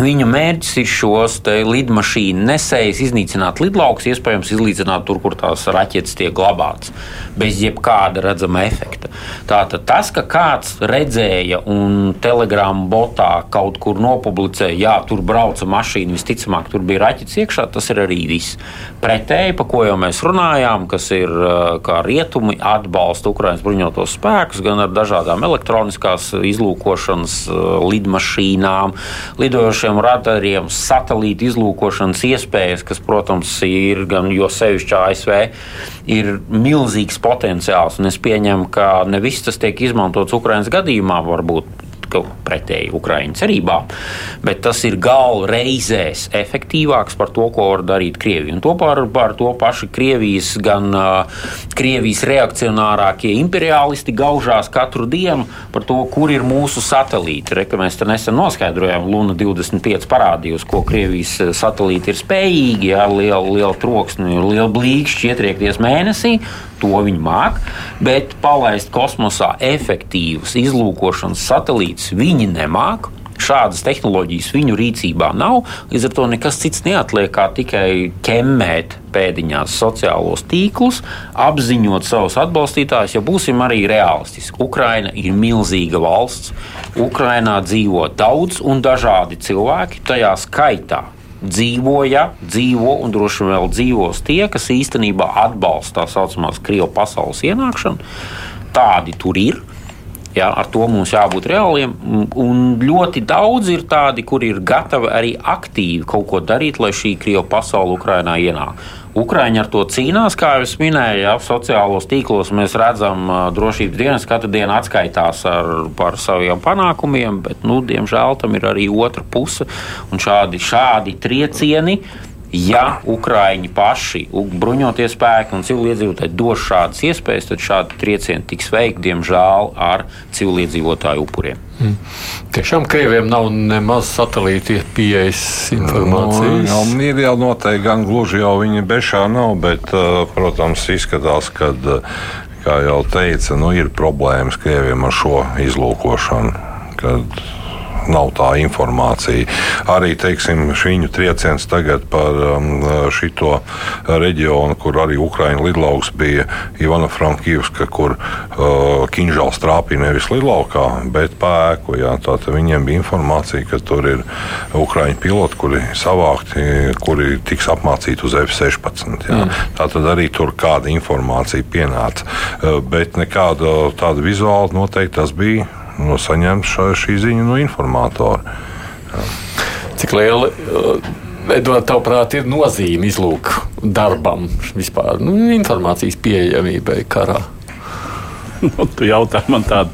Viņu mērķis ir šos lidmašīnu nesējus iznīcināt lidlaukus, iespējams, izlīdzināt tur, kur tās raķetes tiek glabātas, bez jebkāda redzama efekta. Tātad tas, ka kāds redzēja un telegrāma botā kaut kur nopublicēja, jā, tur brauca mašīna, visticamāk, tur bija raķetes iekšā, tas ir arī viss. Pretēji, pa ko jau mēs runājām, kas ir kā rietumi atbalsta Ukraiņas bruņotos spēkus, gan ar dažādām elektroniskās izlūkošanas lidmašīnām, lidojošiem esošiem radariem, satelīta izlūkošanas iespējas, kas, protams, ir gan jo sevišķi ASV, ir milzīgs potenciāls. Un es pieņemu, ka ne viss tas tiek izmantots Ukraiņas gadījumā, varbūt pretēji Ukraiņu cerībām, bet tas ir galva reizēs efektīvāks par to, ko var darīt Krievija. Un to par, par to paši Krievijas, gan uh, Krievijas reakcionārākie imperialisti gaužās katru dienu par to, kur ir mūsu satelīti. Re, mēs te nesen noskaidrojām, Luna 25 parādījusi, ko Krievijas satelīti ir spējīgi ar lielu, lielu troksni, lielu blīkšķi ietriekties mēnesī to viņi māk, bet palaist kosmosā efektīvus izlūkošanas satelītus viņi nemāk. Šādas tehnoloģijas viņu rīcībā nav. Līdz ar to nekas cits neatliek kā tikai ķemmēt pēdiņās sociālos tīklus, apziņot savus atbalstītājus, ja būsim arī realistiski. Ukraina ir milzīga valsts. Ukrainā dzīvo daudz un dažādi cilvēki, tajā skaitā dzīvoja, dzīvo un droši vien vēl dzīvos tie, kas īstenībā atbalsta tā saucamās Krievijas pasaules ienākšanu. Tādi tur ir. Jā, ar to mums jābūt reāliem. Un ļoti daudz ir tādi, kuri ir gatavi arī aktīvi kaut ko darīt, lai šī Krievija pasaule Ukrainā ienāk. Ukraiņi ar to cīnās, kā jau es minēju, ja sociālos tīklos mēs redzam, ka drošības dienas katru dienu atskaitās ar, par saviem panākumiem, bet, nu, diemžēl, tam ir arī otra puse. Un šādi, šādi triecieni Ja Ukrāņi paši, bruņotie spēki un civiliedzīvotāji dos šādas iespējas, tad šādi triecieni tiks veikti, diemžēl, ar civiliedzīvotāju upuriem. Mm. Tiešām Krievijam nav nemaz satelīti pieejas informācijas. No, nu, jau, ir jau noteikti, gan gluži jau viņa bešā nav, bet, uh, protams, izskatās, ka, uh, kā jau teica, nu, ir problēmas Krievijam ar šo izlūkošanu. Kad nav tā informācija. Arī teiksim, viņu trieciens tagad par um, šo reģionu, kur arī Ukraiņu lidlauks bija Ivana Frankivska, kur uh, Kinžāls trāpīja nevis lidlaukā, bet pēku. Jā, tātad viņiem bija informācija, ka tur ir Ukraiņu piloti, kuri savākti, kuri tiks apmācīti uz F-16. Jā. Mm. Tātad arī tur kāda informācija pienāca, uh, bet nekāda tāda vizuāla noteikti tas bija no saņemt šo, šī ziņa no informatora. Jā. Cik liela, uh, Edvards, tavuprāt, ir nozīme izlūk darbam vispār, nu, informācijas pieejamībai karā? nu, tu jautā man tādu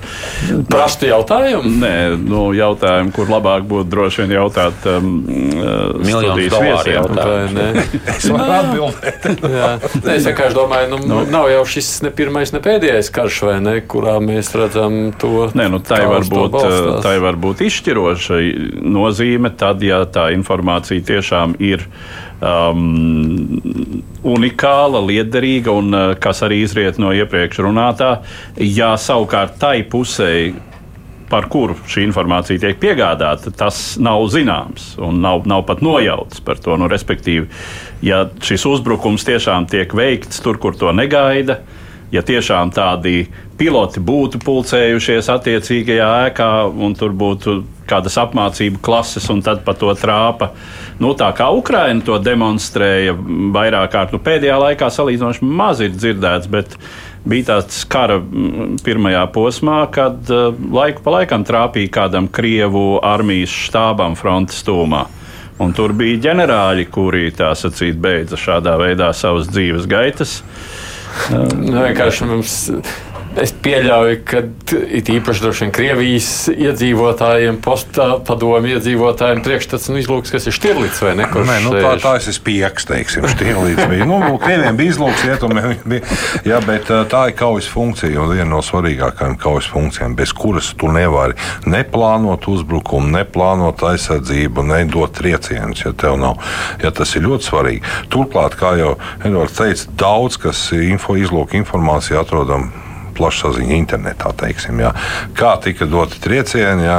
prastu jautājumu? Nē, nu, jautājumu, kur labāk būtu droši vien jautāt um, uh, miljonus dolāru jautājumu. es varu atbildēt. Nē, es vienkārši domāju, nu, nu, nav jau šis ne pirmais, ne pēdējais karš, vai ne, kurā mēs redzam to. Nē, nu, tai var būt, uh, tai var būt izšķiroša nozīme tad, ja tā informācija tiešām ir um, unikāla, liederīga un uh, kas arī izriet no iepriekš runātā. Ja savukārt tai pusē par kuru šī informācija tiek piegādāta, tas nav zināms un nav, nav pat nojauts par to. Nu, respektīvi, ja šis uzbrukums tiešām tiek veikts tur, kur to negaida, ja tiešām tādi piloti būtu pulcējušies attiecīgajā ēkā un tur būtu kādas apmācību klases, un tad pa to trāpa. Nu, tā kā Ukraina to demonstrēja vairāk kārt, nu, pēdējā laikā salīdzinoši maz ir dzirdēts, bet bija tāds kara pirmajā posmā, kad uh, laiku pa laikam trāpīja kādam Krievu armijas štābam frontes tūmā. Un tur bija ģenerāļi, kuri tā sacīt, beidza šādā veidā savas dzīves gaitas. Nu, vienkārši mums Es pieļauju, ka it īpaši droši vien Krievijas iedzīvotājiem, postpadomu iedzīvotājiem priekšstats nu, izlūks, kas ir šķirlīts vai ne? Nē, nu, tā, tā es pieks, teiksim, šķirlīts bija. Nu, Krieviem bija izlūks, rietumiem bija. Jā, bet tā ir kaujas funkcija un viena no svarīgākajām kaujas funkcijām, bez kuras tu nevari neplānot uzbrukumu, neplānot aizsardzību, nedot triecienus, ja tev nav. Ja tas ir ļoti svarīgi. Turklāt, kā jau Edvards teica, daudz kas info izlūka informācija atrodam plašsaziņa internetā. Teiksim, jā. Kā tika doti triecieni, jā,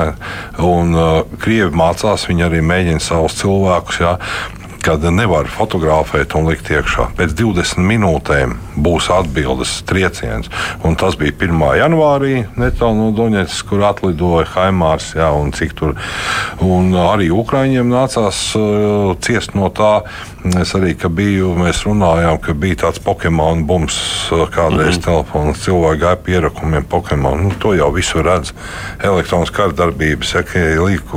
un uh, krievi mācās, viņi arī mēģina savus cilvēkus. Jā, kad nevar fotografēt un likt iekšā. Pēc 20 minūtēm būs atbildes trieciens. Un tas bija 1. janvārī, netālu no Doņetskas, kur atlidoja Haimārs. Jā, un tur, un arī Ukraiņiem nācās uh, ciest no tā. Es arī biju, mēs runājām, ka bija tāds Pokemon bums uh, kādreiz mm -hmm. telefonā. Cilvēki gāja pierakumiem Pokemon. Nu, to jau visu redz. Elektroniskas kārdarbības, ja,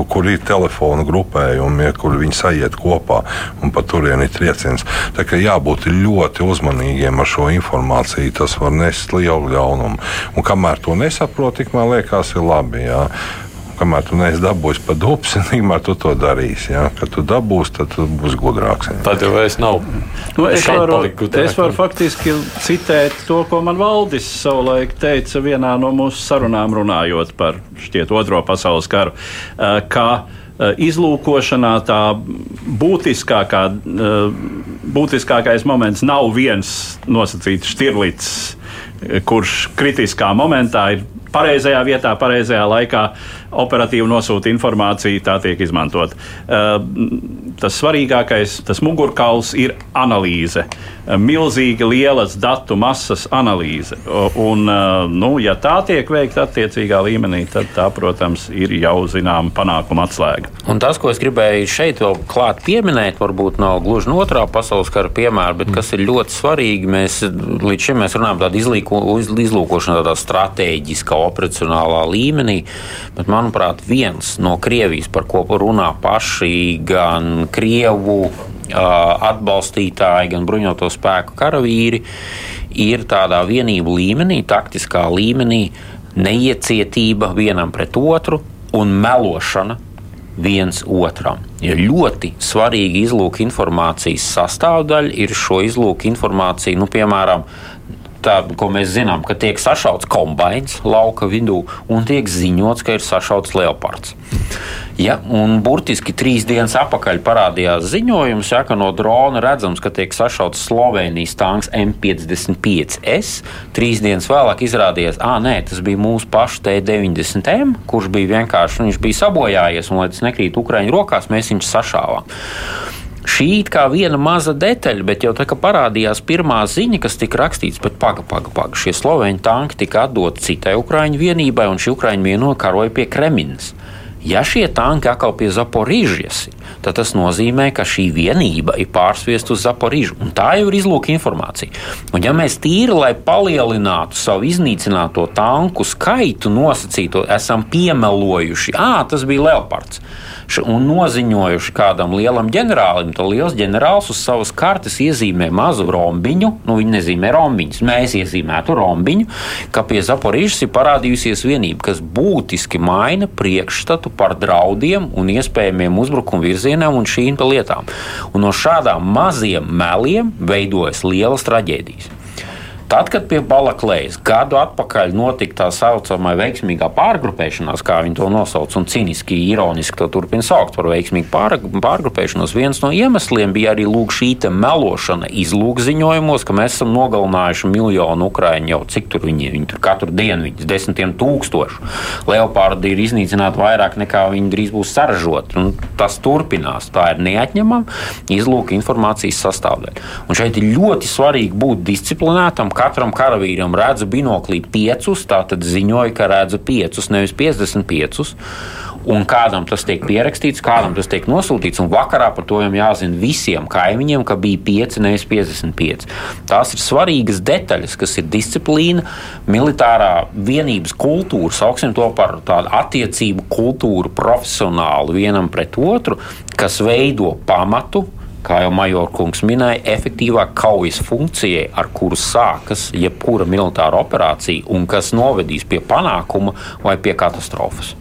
kur ir telefona grupējumi, ja, kur viņi sajiet kopā un pa turieni ir trieciens. Tā kā jābūt ļoti uzmanīgiem ar šo informāciju, tas var nest lielu ļaunumu. Un kamēr to nesaprot, tikmēr liekas, ir labi. Jā kamēr tu neesi dabūjis pa dubsi, tikmēr tu to darīsi. Ja? Kad tu dabūsi, tad tu būsi gudrāks. Ja? Tad jau es nav. Nu, es, varu, es varu faktiski citēt to, ko man Valdis savulaik teica vienā no mūsu sarunām runājot par šķiet otro pasaules karu. Kā Eh, izlūkošanā tā būtiskākā, eh, būtiskākais moments nav viens nosacīts šķirlīts, eh, kurš kritiskā momentā ir pareizajā vietā, pareizajā laikā operatīvi nosūta informāciju, tā tiek izmantot. Tas svarīgākais, tas mugurkauls ir analīze. Milzīgi lielas datu masas analīze. Un, nu, ja tā tiek veikta attiecīgā līmenī, tad tā, protams, ir jau zināma panākuma atslēga. Un tas, ko es gribēju šeit vēl klāt pieminēt, varbūt nav gluži no otrā pasaules kara piemēra, bet kas ir ļoti svarīgi, mēs līdz šim mēs runājam tādu izlīko, izlūkošanu tādā strateģiskā operacionālā līmenī. Bet, manuprāt, viens no Krievijas, par ko runā paši gan Krievu atbalstītāji, gan bruņoto spēku karavīri, ir tādā vienību līmenī, taktiskā līmenī, neiecietība vienam pret otru un melošana viens otram. Ja ļoti svarīga izlūka informācijas sastāvdaļa ir šo izlūka informāciju, nu, piemēram, tā, ko mēs zinām, ka tiek sašauts kombināts lauka vidū un tiek ziņots, ka ir sašauts leopards. Ja, un burtiski trīs dienas atpakaļ parādījās ziņojums, ja, ka no drona redzams, ka tiek sašauts Slovenijas tanks M55S. Trīs dienas vēlāk izrādījās, ka tas bija mūsu pašu T90M, kurš bija vienkārši nu, bija sabojājies, un lai tas nekrīt Ukraiņu rokās, mēs viņu sašāvām. Šī ir kā viena maza detaļa, bet jau tā kā parādījās pirmā ziņa, kas tika rakstīts, bet paga, paga, paga. Šie sloveņu tanki tika atdoti citai Ukrāņu vienībai, un šī Ukrāņu vienoja karoja pie Kreminas. Ja šie tanki atkal pie Zaporīžas, tad tas nozīmē, ka šī vienība ir pārsviesta uz Zaporīžu. Tā jau ir izlūka informācija. Un, ja mēs tīri, lai palielinātu savu iznīcināto tanku skaitu, nosacītu, esam piemelojuši, ah, tas bija Leopards un noziņojuši kādam lielam ģenerālim, tad liels ģenerālis uz savas kartes iezīmē mazu rombiņu, nu viņi nezīmē rombiņus, mēs iezīmētu rombiņu, ka pie Zaporīžas ir parādījusies vienība, kas būtiski maina priekšstatu par draudiem un iespējamiem uzbrukumu virzieniem un šīm lietām. Un no šādām maziem meliem veidojas lielas traģēdijas. Tad, kad pie Balaklējas gadu atpakaļ notika tā saucamā veiksmīgā pārgrupēšanās, kā viņi to nosauc, un cīniski, ironiski to turpina saukt par veiksmīgu pārgrupēšanos, viens no iemesliem bija arī šī melošana izlūkziņojumos, ka mēs esam nogalinājuši miljonu ukrāņu jau cik tur viņi, viņi tur katru dienu, viņas desmitiem tūkstošu. Leopārdi ir iznīcināti vairāk nekā viņi drīz būs saražoti. Tas turpinās. Tā ir neatņemama izlūka informācijas sastāvdaļa. Un šeit ir ļoti svarīgi būt disciplinētam katram karavīram redzu binoklī piecus, tātad ziņoju, ka redzu piecus, nevis 55. Un kādam tas tiek pierakstīts, kādam tas tiek nosūtīts, un vakarā par to jau jāzina visiem kaimiņiem, ka bija 5, nevis 55. Tās ir svarīgas detaļas, kas ir disciplīna, militārā vienības kultūra, sauksim to par tādu attiecību kultūru, profesionālu vienam pret otru, kas veido pamatu kā jau Majorkungs minēja, efektīvāk kaujas funkcijai, ar kuru sākas jebkura militāra operācija un kas novedīs pie panākuma vai pie katastrofas.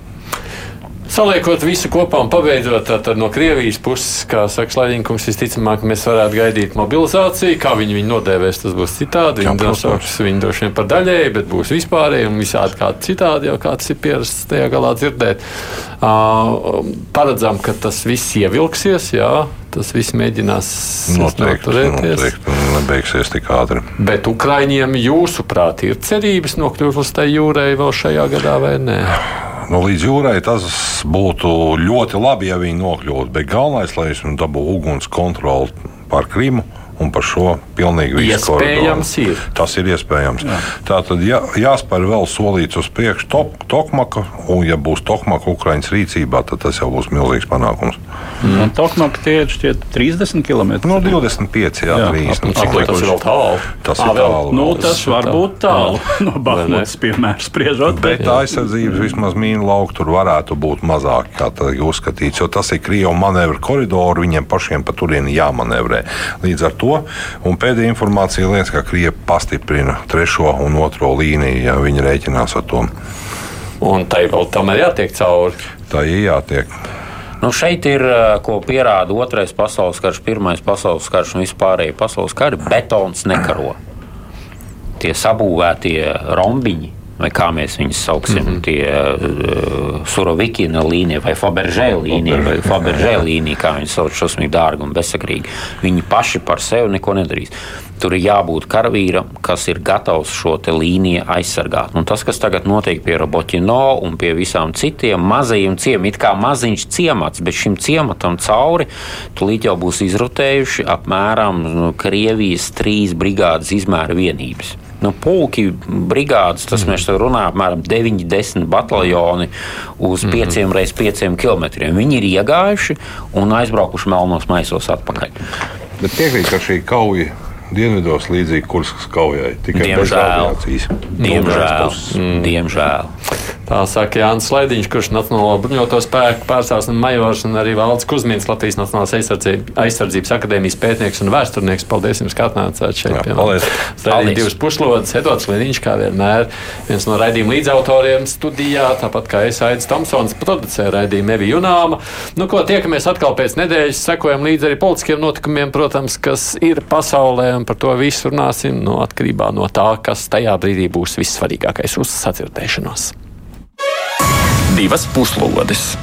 Saliekot visu kopā un pabeidzot no Krievijas puses, kā saka Slaidņkungs, visticamāk, mēs varētu gaidīt mobilizāciju. Kā viņi viņu nodēvēs, tas būs citādi. Viņi nosauks viņu droši vien par daļēju, bet būs vispārēji un visādi kādi citādi, jau kāds ir pierasts tajā galā dzirdēt. Uh, paredzam, ka tas viss ievilksies, jā, tas viss mēģinās noteikti, noteikti nebeigsies tik ātri. Bet Ukraiņiem, jūsuprāt, ir cerības nokļūt uz tai jūrai vēl šajā gadā vai nē? Nu, līdz jūrai tas būtu ļoti labi, ja viņi nokļūtu. Bet galvenais, lai viņi dabūtu uguns kontroli pār Krimu un par šo pilnīgi visu koridoru. Tas ir iespējams. Jā. Tā tad jā, jāspēr vēl solīts uz priekšu tok, Tokmaka, un ja būs Tokmaka Ukraiņas rīcībā, tad tas jau būs milzīgs panākums. Mm. Tokmaka tie ir šķiet 30 km. No 25, jā, jā 30. Nu, cik tas ir vēl tālu? Tas ir tālu. Nu, tas var būt tālu no Bahmutas, piemēram, spriežot. Bet tā aizsardzības vismaz mīnu lauku tur varētu būt mazāk, kā tiek uzskatīts, jo tas ir Krievu manevru koridoru, viņiem pašiem pa turieni jāmanevrē. Līdz ar to Un pēdējā informācija liecina, ka Krievija pastiprina trešo un otro līniju, ja viņi rēķinās ar to. Un tai vēl tam ir jātiek cauri. Tā ir jātiek. Nu, šeit ir, ko pierāda otrais pasaules karš, pirmais pasaules karš un vispārējie pasaules kari. Betons nekaro. Tie sabūvētie rombiņi, vai kā mēs viņus sauksim, mm -hmm. tie uh, Surovikina līnija vai Faberžē līnija, vai Faberžē līnija, kā viņi sauc šausmīgi dārgi un bezsakrīgi. Viņi paši par sevi neko nedarīs. Tur ir jābūt karavīram, kas ir gatavs šo līniju aizsargāt. Un tas, kas tagad notiek pie Roboķino un pie visām citiem mazajiem ciemiem, it kā maziņš ciemats, bet šim ciematam cauri tūlīt jau būs izrotējuši apmēram nu, Krievijas trīs brigādes izmēra vienības nu, pulki, brigādes, tas mm. mēs runājam, apmēram 90 bataljoni uz 5 mm. reizes 5 km. Viņi ir iegājuši un aizbraukuši melnos maisos atpakaļ. Bet piekrīt, ka šī kauja dienvidos līdzīgi Kurskas kaujai, tikai bez Diemžēl. radiācijas. Diemžēl. Mm. Diemžēl. Tā saka Jānis Slēdiņš, kurš Nacionālo bruņoto spēku pārstāvs un majors, un arī Valds Kusmins, Latvijas Nacionālās aizsardzības, aizsardzības akadēmijas pētnieks un vēsturnieks. Paldies jums, ka atnācāt šeit. Jā, paldies. mums. Raidījuma divas pušlodes, Edvards Slēdiņš, kā vienmēr, viens no raidījuma līdzautoriem studijā, tāpat kā es Aidis Tomsons, producē raidījumu Evi Junāma. Nu, ko tiekamies atkal pēc nedēļas, sekojam līdzi arī politiskiem notikumiem, protams, kas ir pasaulē, un par to visu runāsim no atkarībā no tā, kas tajā brīdī būs vissvarīgākais uz sadzirdēšanos. Divas puslodes!